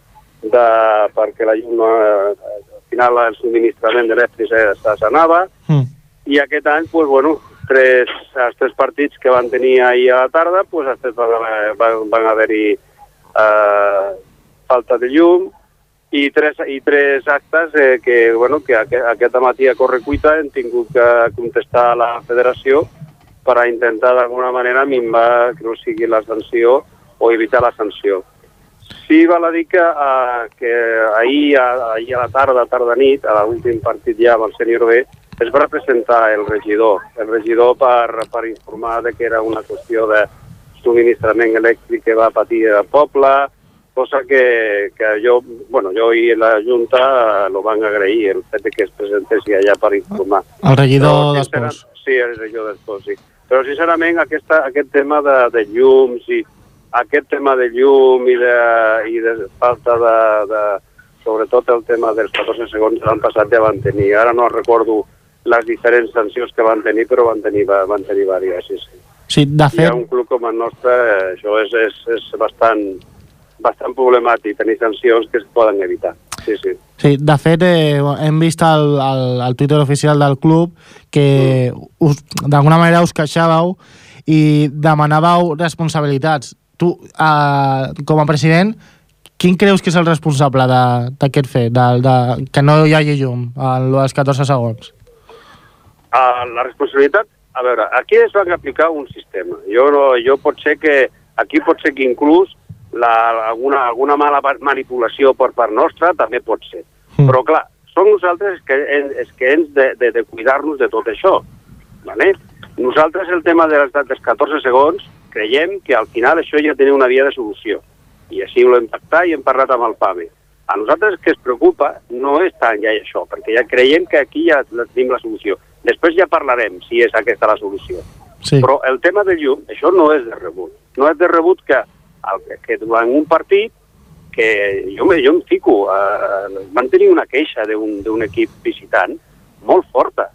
Speaker 13: de, perquè la llum eh, al final el subministrament elèctric se- s'anava
Speaker 1: Mm.
Speaker 13: i aquest any, pues, bueno, tres, els tres partits que van tenir ahir a la tarda, pues, els tres van, van, van haver-hi eh, falta de llum i tres, i tres actes eh, que, bueno, que aquest, aquest matí a Correcuita hem tingut que contestar a la federació per a intentar d'alguna manera minvar que no sigui la sanció o evitar la sanció. Sí, val a dir que, uh, que ahir, a, ahir a la tarda, tarda nit, a l'últim partit ja amb el sènior B, es va presentar el regidor, el regidor per, per informar de que era una qüestió de subministrament elèctric que va patir el poble, cosa que, que jo, bueno, jo i la Junta lo van agrair, el fet que es presentessi allà per informar.
Speaker 1: El regidor d'Esports.
Speaker 13: sincera- Sí, el regidor d'Esports, sí. Però, sincerament, aquesta, aquest tema de, de llums i aquest tema de llum i de, i de falta de, de... Sobretot el tema dels 14 segons l'any passat ja van tenir. Ara no recordo les diferents sancions que van tenir, però van tenir, van tenir diverses, sí, sí.
Speaker 1: Sí, de
Speaker 13: I a
Speaker 1: fet,
Speaker 13: un club com el nostre eh, això és, és, és bastant, bastant problemàtic, tenir sancions que es poden evitar. Sí, sí.
Speaker 1: sí, de fet eh, hem vist al, al, al Twitter oficial del club que us- d'alguna manera us queixàveu i demanàveu responsabilitats. Tu, eh, com a president, quin creus que és el responsable de- d'aquest fet, de, de, que no hi hagi llum als 14 segons?
Speaker 13: Uh, la responsabilitat, a veure, aquí es va aplicar un sistema. Jo, no, jo pot ser que, aquí pot ser que inclús la, alguna, alguna mala manipulació per part nostra també pot ser. Mm. Però clar, som nosaltres que, és que hem de, de, de cuidar-nos de tot això. Vale? Nosaltres el tema dels, dels 14 segons creiem que al final això ja tenia una via de solució. I així ho hem pactat i hem parlat amb el PAME. A nosaltres que es preocupa no és tant ja això, perquè ja creiem que aquí ja tenim la solució. Després ja parlarem si és aquesta la solució.
Speaker 1: Sí.
Speaker 13: Però el tema del llum, això no és de rebut. No és de rebut que, el, que, que durant un partit que jo, me, jo em fico, eh, van tenir una queixa d'un equip visitant molt forta,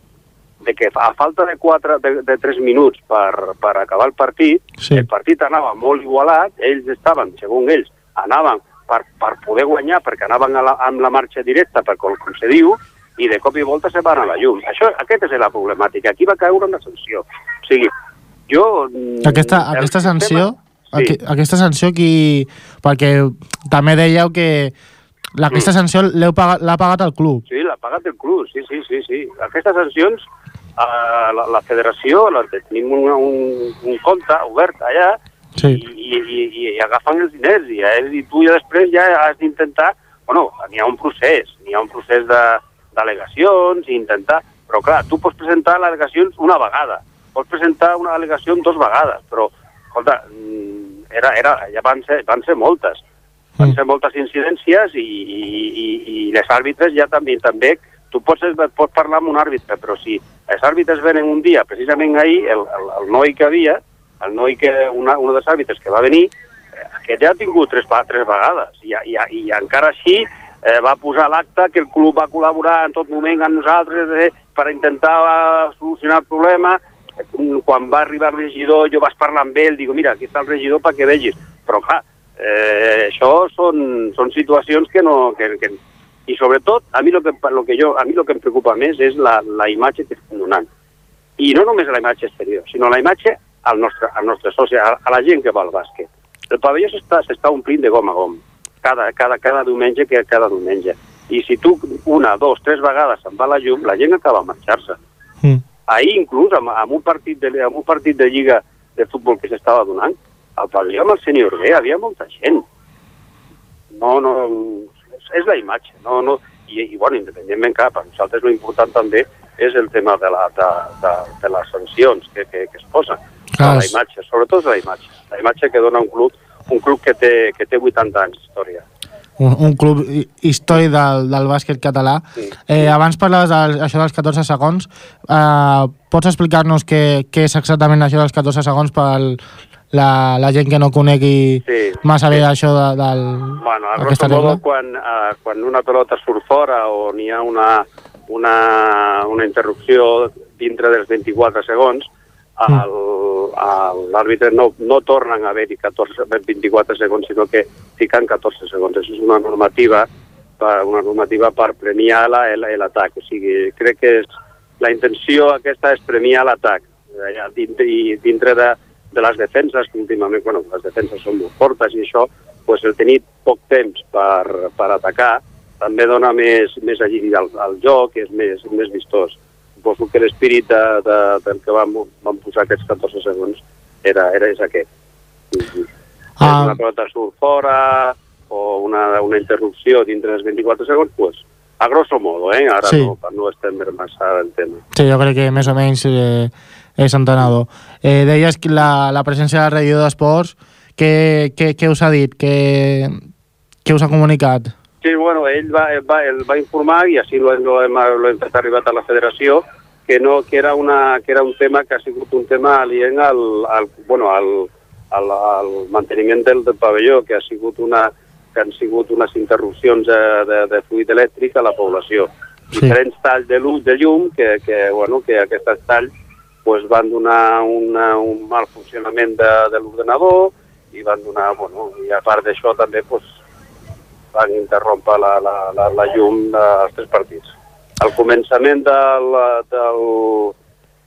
Speaker 13: de que a falta de, quatre, de, de 3 minuts per, per acabar el partit,
Speaker 1: Sí.
Speaker 13: el partit anava molt igualat, ells estaven, segons ells, anaven per, per poder guanyar, perquè anaven a la, amb la marxa directa, per com, com se diu, i de cop i volta se van a la llum. Això, aquesta és la problemàtica. Aquí va caure una sanció. O sigui, jo... mm,
Speaker 1: Aquesta, aquesta
Speaker 13: sistema-
Speaker 1: sanció,
Speaker 13: Sí.
Speaker 1: aqu aquesta sanció qui... Perquè també dèieu que la, aquesta sanció l'heu pagat- l'ha pagat el club.
Speaker 13: Sí, l'ha pagat el club, sí, sí, sí. sí. Aquestes sancions, eh, la, la federació, la, tenim un, un, un compte obert allà
Speaker 1: Sí.
Speaker 13: i, i, i, i agafen els diners i, eh, i tu ja després ja has d'intentar... Bueno, n'hi ha un procés, n'hi ha un procés de d'al·legacions i intentar... Però clar, tu pots presentar al·legacions una vegada, pots presentar una al·legació dues vegades, però, escolta, era, era, ja van ser, van ser moltes van ser moltes incidències i, i, i, i les àrbitres ja també, també tu pots, pots parlar amb un àrbitre, però si els àrbitres venen un dia, precisament ahir, el, el, el noi que havia, el noi que, una, un dels àrbitres que va venir, eh, aquest ja ha tingut tres, tres vegades, i, i, i encara així eh, va posar l'acte que el club va col·laborar en tot moment amb nosaltres eh, per intentar solucionar el problema. Quan va arribar el regidor, jo vaig parlar amb ell, digo, mira, aquí està el regidor perquè vegis. Però clar, eh, això són, són situacions que no... Que, que, I sobretot, a mi, lo que, lo que jo, a mi lo que em preocupa més és la, la imatge que estem donant. I no només la imatge exterior, sinó la imatge al nostre, al nostre soci, a, a la gent que va al bàsquet. El pavelló s'està omplint de gom a gom, cada, cada, cada diumenge que cada diumenge. I si tu una, dos, tres vegades se'n va la llum, la gent acaba a marxar-se.
Speaker 1: Mm.
Speaker 13: Ahir inclús, amb, amb, un partit de, amb un partit de lliga de futbol que s'estava donant, al pavelló amb el sènior B havia molta gent. No, no, és, és la imatge. No, no, i, i, bueno, independentment, clar, per nosaltres l'important també és el tema de, la, de, de, de les sancions que, que, que es posen.
Speaker 1: Clar,
Speaker 13: la imatge, sobretot la imatge. La imatge que dona un club, un club que té, que té 80 anys d'història.
Speaker 1: Un, un club hi- històric del, del bàsquet català. Eh, abans parlaves d'això dels 14 segons. Eh, pots explicar-nos què, què és exactament això dels 14 segons per la, la gent que no conegui
Speaker 13: Sí,
Speaker 1: massa bé això de, del,
Speaker 13: Bueno, a grosso modo, quan, uh, quan una pelota surt fora o n'hi ha una, una, una interrupció dintre dels 24 segons, l'àrbitre no, no tornen a haver-hi 14, 24 segons, sinó que fiquen 14 segons. Això és una normativa per, una normativa per premiar la- la- l'atac. O sigui, crec que és, la intenció aquesta és premiar l'atac. Eh, I dintre de, de les defenses, que últimament, bueno, les defenses són molt fortes i això, pues, el tenir poc temps per, per atacar també dona més, més agilitat al, al joc, és més, més vistós. Suposo que l'espírit de, de, del que vam, vam posar aquests 14 segons era, era és aquest.
Speaker 1: Ah.
Speaker 13: Una pelota surt fora o una, una interrupció dintre dels 24 segons, pues, a grosso modo, eh? ara
Speaker 1: Sí.
Speaker 13: no, no estendre massa el tema.
Speaker 1: Sí, jo crec que més o menys eh, és entenedor. Eh, deies que la, la presència del regidor d'Esports, què, què, què us ha dit? Què, què us ha comunicat?
Speaker 13: Sí, bueno, ell va, ell va, ell va informar i així lo, lo, hem, lo hem fet arribat a la federació que, no, que, era una, que era un tema que ha sigut un tema alient al, al, bueno, al, al, al manteniment del, del pavelló, que ha sigut una, que han sigut unes interrupcions de, de, de fluid elèctric a la població.
Speaker 1: Sí.
Speaker 13: Diferents talls de, luz, de llum que, que, bueno, que aquests talls pues, van donar una, un mal funcionament de, de l'ordenador i van donar, bueno, i a part d'això també pues, van interrompre la, la, la, la llum dels tres partits. Al començament del, del,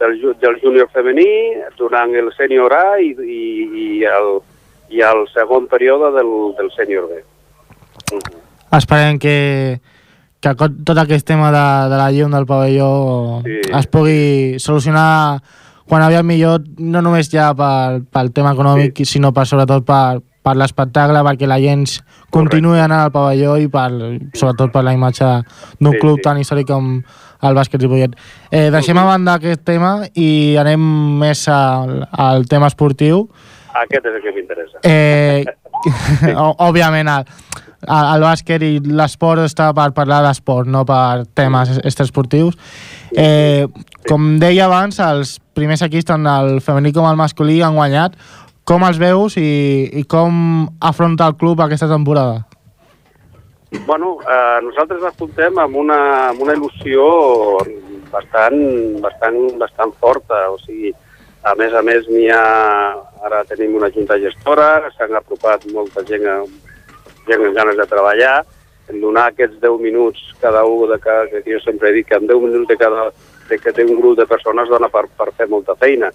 Speaker 13: del, del júnior femení, durant el sènior A i, i, i, el, i el segon període del, del sènior B.
Speaker 1: Esperem que, que tot aquest tema de, de la llum del pavelló
Speaker 13: Sí.
Speaker 1: es pugui solucionar quan aviat millor, no només ja pel, pel tema econòmic, sí. sinó per, sobretot per, per l'espectacle, perquè la gent continuï anant al pavelló i per, sobretot per la imatge d'un
Speaker 13: Sí,
Speaker 1: club
Speaker 13: sí.
Speaker 1: tan històric com el bàsquet Ripollet. Eh, deixem a banda aquest tema i anem més al, al tema esportiu.
Speaker 13: Aquest és el que m'interessa.
Speaker 1: Eh, o- òbviament, el, el, el bàsquet i l'esport està per parlar d'esport, no per temes extraesportius. Eh, com deia abans, els primers equips, tant el femení com el masculí, han guanyat. Com els veus i, i com afronta el club aquesta temporada?
Speaker 13: Bueno, eh, nosaltres afrontem amb una, amb una il·lusió bastant, bastant, bastant forta. O sigui, a més a més, n'hi ha... Ara tenim una junta gestora, s'han apropat molta gent, gent amb ganes de treballar, en donar aquests 10 minuts cada un de cada, que jo sempre dic que en 10 minuts de cada de que té un grup de persones dona per, per fer molta feina.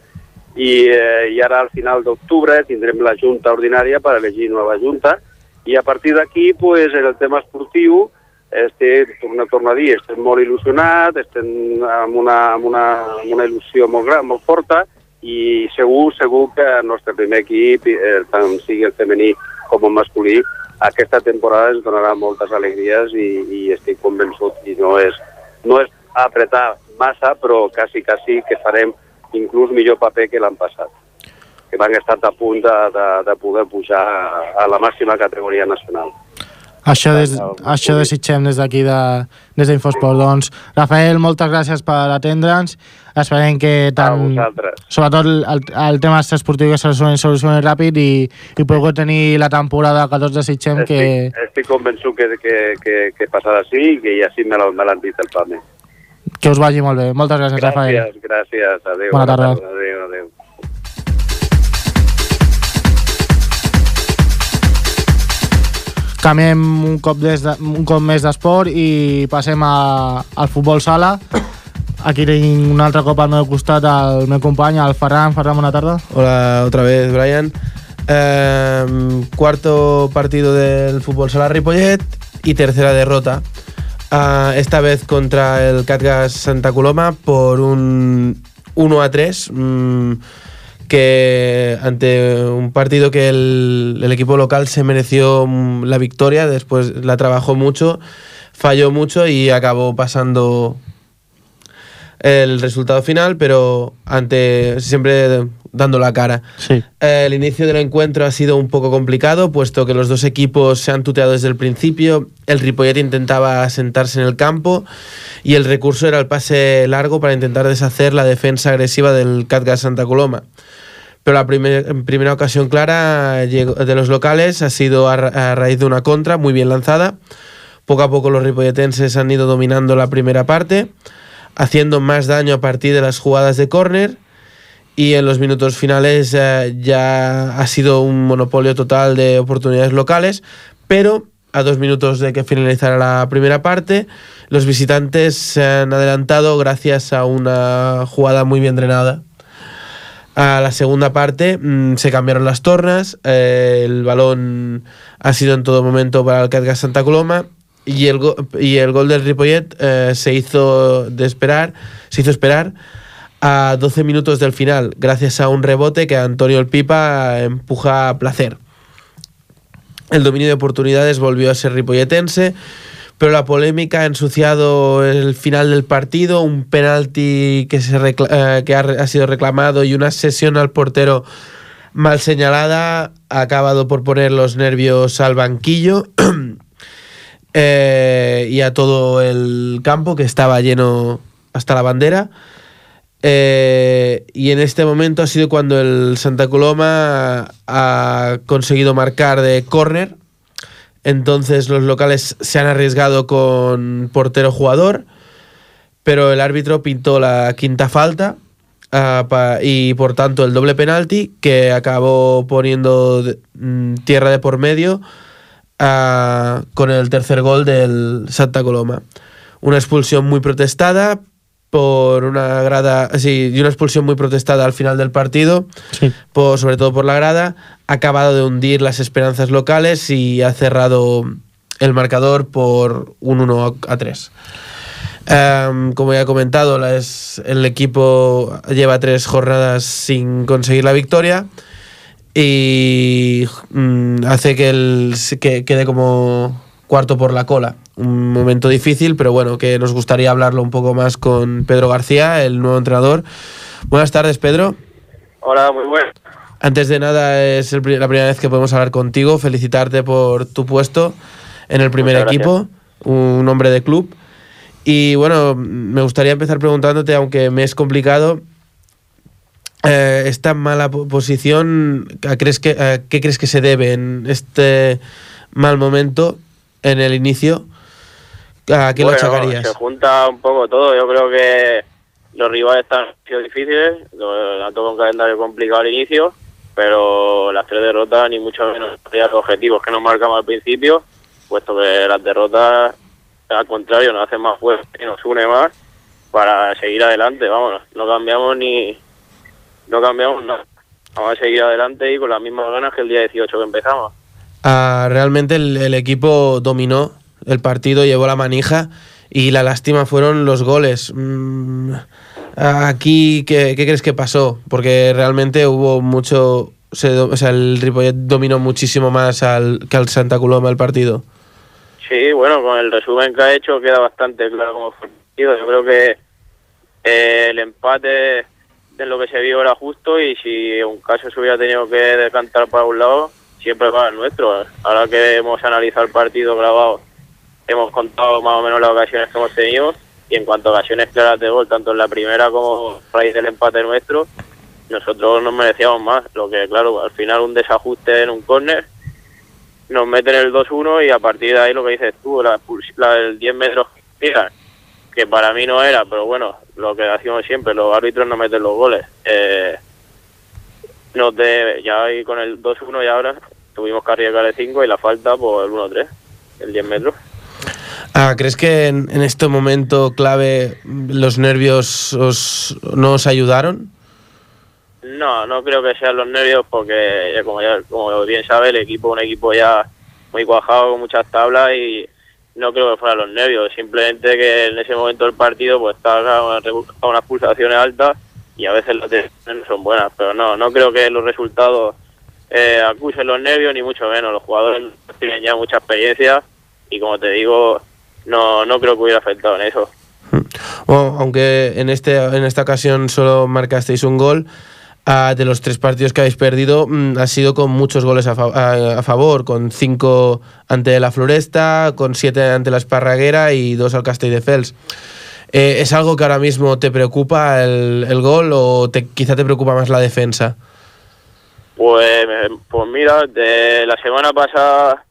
Speaker 13: I, eh, I ara al final d'octubre tindrem la junta ordinària per elegir nova junta. I a partir d'aquí, pues, el tema esportiu, este, torno, torno a dir, estem molt il·lusionats, estem amb una, amb una, amb una il·lusió molt gran, molt forta, i segur, segur que el nostre primer equip, eh, tant sigui el femení com el masculí, aquesta temporada ens donarà moltes alegries i, i estic convençut, i no és, no és apretar massa, però quasi, quasi que farem inclús millor paper que l'any passat que van estar a punt de, de, de poder pujar a la màxima categoria nacional.
Speaker 1: Això, des, això desitgem des d'aquí, de, des d'Infosport. Doncs, Rafael, moltes gràcies per atendre'ns. Esperem que tant, sobretot el, el tema esportiu que se solucioni, ràpid i, i pugueu tenir la temporada que tots desitgem que...
Speaker 13: Estic, estic convençut que, que, que, que passarà així i que així me l'han dit el PAME.
Speaker 1: Que us vagi molt bé. Moltes gràcies, Rafael.
Speaker 13: Gràcies, gràcies. Adéu.
Speaker 1: Bona tarda.
Speaker 13: Adéu, adéu.
Speaker 1: Canviem un cop, des de, un cop més d'esport i passem a, al futbol sala. Aquí tinc un altre cop al meu costat el meu company, el Ferran. Ferran, bona tarda.
Speaker 3: Hola otra vez, Brian. Eh, cuarto partido del fútbol sala Ripollet y tercera derrota. Ah, esta vez contra el Catgas Santa Coloma por un 1 a 3. mm, que ante un partido que el, equipo local se mereció mm, la victoria, después la trabajó mucho, falló mucho y acabó pasando el resultado final, pero ante siempre dando la cara.
Speaker 1: Sí.
Speaker 3: Eh, el inicio del encuentro ha sido un poco complicado, puesto que los dos equipos se han tuteado desde el principio. El Ripollet intentaba asentarse en el campo y el recurso era el pase largo para intentar deshacer la defensa agresiva del Catgas Santa Coloma. Pero la primer- primera ocasión clara de los locales ha sido a, ra- a raíz de una contra muy bien lanzada. Poco a poco los ripolletenses han ido dominando la primera parte, haciendo más daño a partir de las jugadas de córner y en los minutos finales eh, ya ha sido un monopolio total de oportunidades locales, pero a dos minutos de que finalizara la primera parte, los visitantes se han adelantado gracias a una jugada muy bien drenada. A la segunda parte mm, se cambiaron las tornas, eh, el balón ha sido en todo momento para el Catgas Santa Coloma y el, y el gol del Ripollet eh, se hizo de esperar, se hizo esperar a 12 minutos del final, gracias a un rebote que Antonio El Pipa empuja a placer. El dominio de oportunidades volvió a ser ripolletense, pero la polémica ha ensuciado el final del partido, un penalti que, se eh, que ha, ha sido reclamado y una sesión al portero mal señalada ha acabado por poner los nervios al banquillo eh, y a todo el campo que estaba lleno hasta la bandera. Eh, y en este momento ha sido cuando el Santa Coloma ha conseguido marcar de córner. Entonces los locales se han arriesgado con portero jugador, pero el árbitro pintó la quinta falta ah, y por tanto el doble penalti que acabó poniendo mm, tierra de por medio ah, con el tercer gol del Santa Coloma. Una expulsión muy protestada por una grada, sí, y una expulsión muy protestada al final del partido, por, sobre todo por la grada, ha acabado de hundir las esperanzas locales y ha cerrado el marcador por un 1 a 3. Em, como ya he comentado, la es- el equipo lleva tres jornadas sin conseguir la victoria y mm, hace que, el, que quede como cuarto por la cola. Un momento difícil, pero bueno, que nos gustaría hablarlo un poco más con Pedro García, el nuevo entrenador. Buenas tardes, Pedro.
Speaker 14: Hola, muy bueno.
Speaker 3: Antes de nada, es el la primera vez que podemos hablar contigo. Felicitarte por tu puesto en el primer equipo, un hombre de club. Y bueno, me gustaría empezar preguntándote, aunque me es complicado, eh, esta mala po- posición, ¿a crees que, a ¿qué crees que se debe en este mal momento en el inicio? ¿A qué lo
Speaker 14: Bueno,
Speaker 3: achacarías?
Speaker 14: Se junta un poco todo. Yo creo que los rivales están sido difíciles, lo- tocado un calendario complicado al inicio, pero las tres derrotas ni mucho menos los objetivos que nos marcamos al principio, puesto que las derrotas, al contrario, nos hacen más fuertes y nos une más para seguir adelante. Vamos, no cambiamos ni no cambiamos nada. Vamos a seguir adelante y con las mismas ganas que el día 18 que empezamos.
Speaker 3: Ah, realmente el, el equipo dominó el partido, llevó la manija y la lástima fueron los goles. Mm, aquí, ¿qué, qué crees que pasó? Porque realmente hubo mucho... se o sea, el Ripollet dominó muchísimo más al, que al Santa Coloma el partido.
Speaker 14: Sí, bueno, con el resumen que ha hecho queda bastante claro cómo fue el partido. Yo creo que eh, el empate de lo que se vio era justo y si un caso se hubiera tenido que decantar para un lado, siempre para el nuestro. Ahora que hemos analizado el partido grabado, hemos contado más o menos las ocasiones que hemos tenido y en cuanto a ocasiones claras de gol, tanto en la primera como a raíz del empate nuestro, nosotros nos merecíamos más. Lo que, claro, al final un desajuste en un córner nos meten el 2-1 y a partir de ahí lo que dices tú, la, la del 10 metros que que para mí no era, pero bueno, lo que decimos siempre, los árbitros no meten los goles. Eh, nos de, ya ahí con el 2-1 y ahora tuvimos que arriesgar el 5 y la falta por el 1-3, el 10 metros.
Speaker 3: Ah, ¿Crees que en, en este momento clave los nervios os, no os ayudaron?
Speaker 14: No, no creo que sean los nervios porque, ya como, ya, como bien sabe, el equipo es un equipo ya muy cuajado con muchas tablas y no creo que fueran los nervios. Simplemente que en ese momento del partido pues estaba a una- a unas pulsaciones altas y a veces las decisiones no son buenas. Pero no, no creo que los resultados eh, acusen los nervios ni mucho menos. Los jugadores tienen ya mucha experiencia y como te digo, no, no creo que hubiera afectado en eso.
Speaker 3: O- aunque en, este, en esta ocasión solo marcasteis un gol, ah, de los tres partidos que habéis perdido mm, ha sido con muchos goles a, a- favor, con cinco ante la Floresta, con siete ante la Esparraguera y dos al Castelldefels. Eh, ¿Es algo que ahora mismo te preocupa el, el gol o te, quizá te preocupa más la defensa?
Speaker 14: Pues, pues mira, de la semana pasada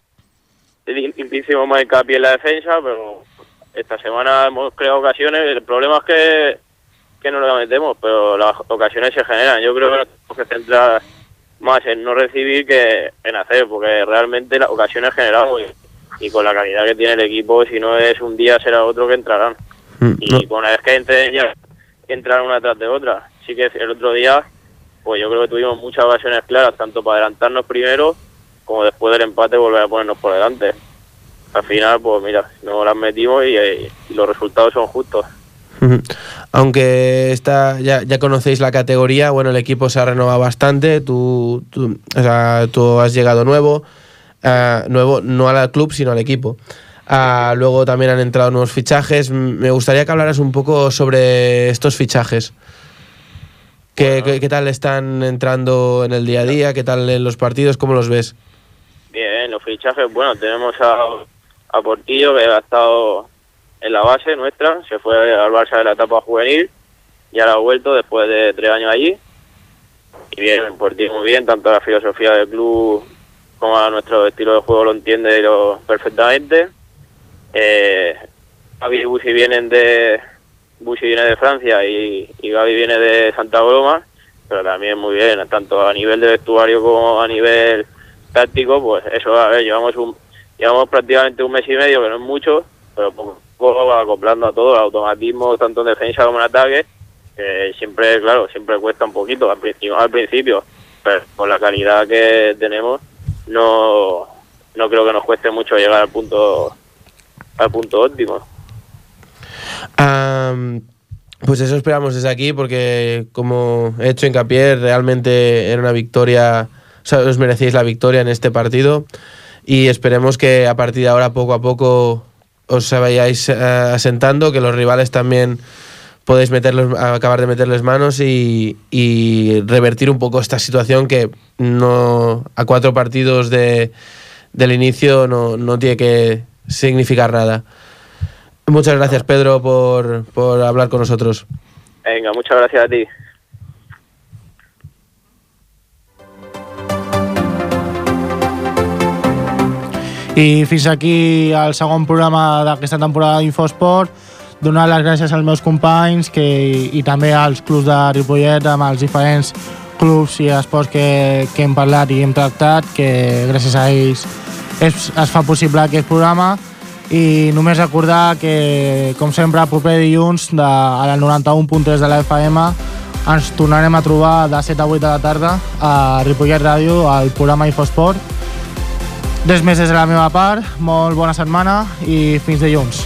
Speaker 14: hi- hicimos más hincapié en la defensa, pero esta semana hemos creado ocasiones. El problema es que que no la metemos, pero las ocasiones se generan. Yo creo que nos tenemos que centrar más en no recibir que en hacer, porque realmente las ocasiones generamos y, y con la calidad que tiene el equipo, si no es un día será otro que entrarán.
Speaker 3: Mm,
Speaker 14: Y una vez que entren ya entrarán una tras de otra. Sí que el otro día, pues yo creo que tuvimos muchas ocasiones claras, tanto para adelantarnos primero como después del empate volver a ponernos por delante. Al final, pues mira, no las metimos y, y los resultados son justos.
Speaker 3: Aunque está, ya, ya conocéis la categoría, bueno, el equipo se ha renovado bastante, tú, tú, o sea, tú has llegado nuevo, ah, nuevo no al club, sino al equipo. Ah, luego también han entrado nuevos fichajes. Me gustaría que hablaras un poco sobre estos fichajes. ¿Qué, qué- qué tal están entrando en el día a día? ¿Qué tal en los partidos? ¿Cómo los ves?
Speaker 14: Bien, los fichajes, bueno, tenemos a, a Portillo que ha estado en la base nuestra, se fue al Barça de la etapa juvenil y ahora ha vuelto después de tres años allí. Y bien, Portillo muy bien, tanto la filosofía del club como a nuestro estilo de juego lo entiende lo, perfectamente. Eh, Gaby y Busi vienen de Busi viene de Francia y, y Gaby viene de Santa Coloma, pero también muy bien, tanto a nivel de vestuario como a nivel táctico, pues eso, a ver, llevamos un llevamos prácticamente un mes y medio, que no es mucho, pero poco acoplando a todo, el automatismo, tanto en defensa como en ataque, que siempre, claro, siempre cuesta un poquito al principio, pero con la calidad que tenemos, no, no creo que nos cueste mucho llegar al punto al punto óptimo.
Speaker 3: Pues eso esperamos desde aquí, porque como he hecho hincapié, realmente era una victoria, o sea, os merecéis la victoria en este partido y esperemos que a partir de ahora poco a poco os vayáis eh, asentando, que los rivales también podéis meterlos, acabar de meterles manos y, revertir un poco esta situación que no a cuatro partidos de, del inicio no, no tiene que significar nada. Muchas gracias, Pedro, por, por hablar con nosotros.
Speaker 14: Venga, muchas gracias a ti.
Speaker 1: I fins aquí el segon programa d'aquesta temporada d'Infosport. Donar les gràcies als meus companys que, i també als clubs de Ripollet, amb els diferents clubs i esports que, que hem parlat i hem tractat, que gràcies a ells es, es fa possible aquest programa. I només recordar que, com sempre, el proper dilluns de, a la 91.3 de la FM ens tornarem a trobar de 7 a 8 de la tarda a Ripollet Ràdio, al programa Infosport. Res més des de la meva part, molt bona setmana i fins dilluns.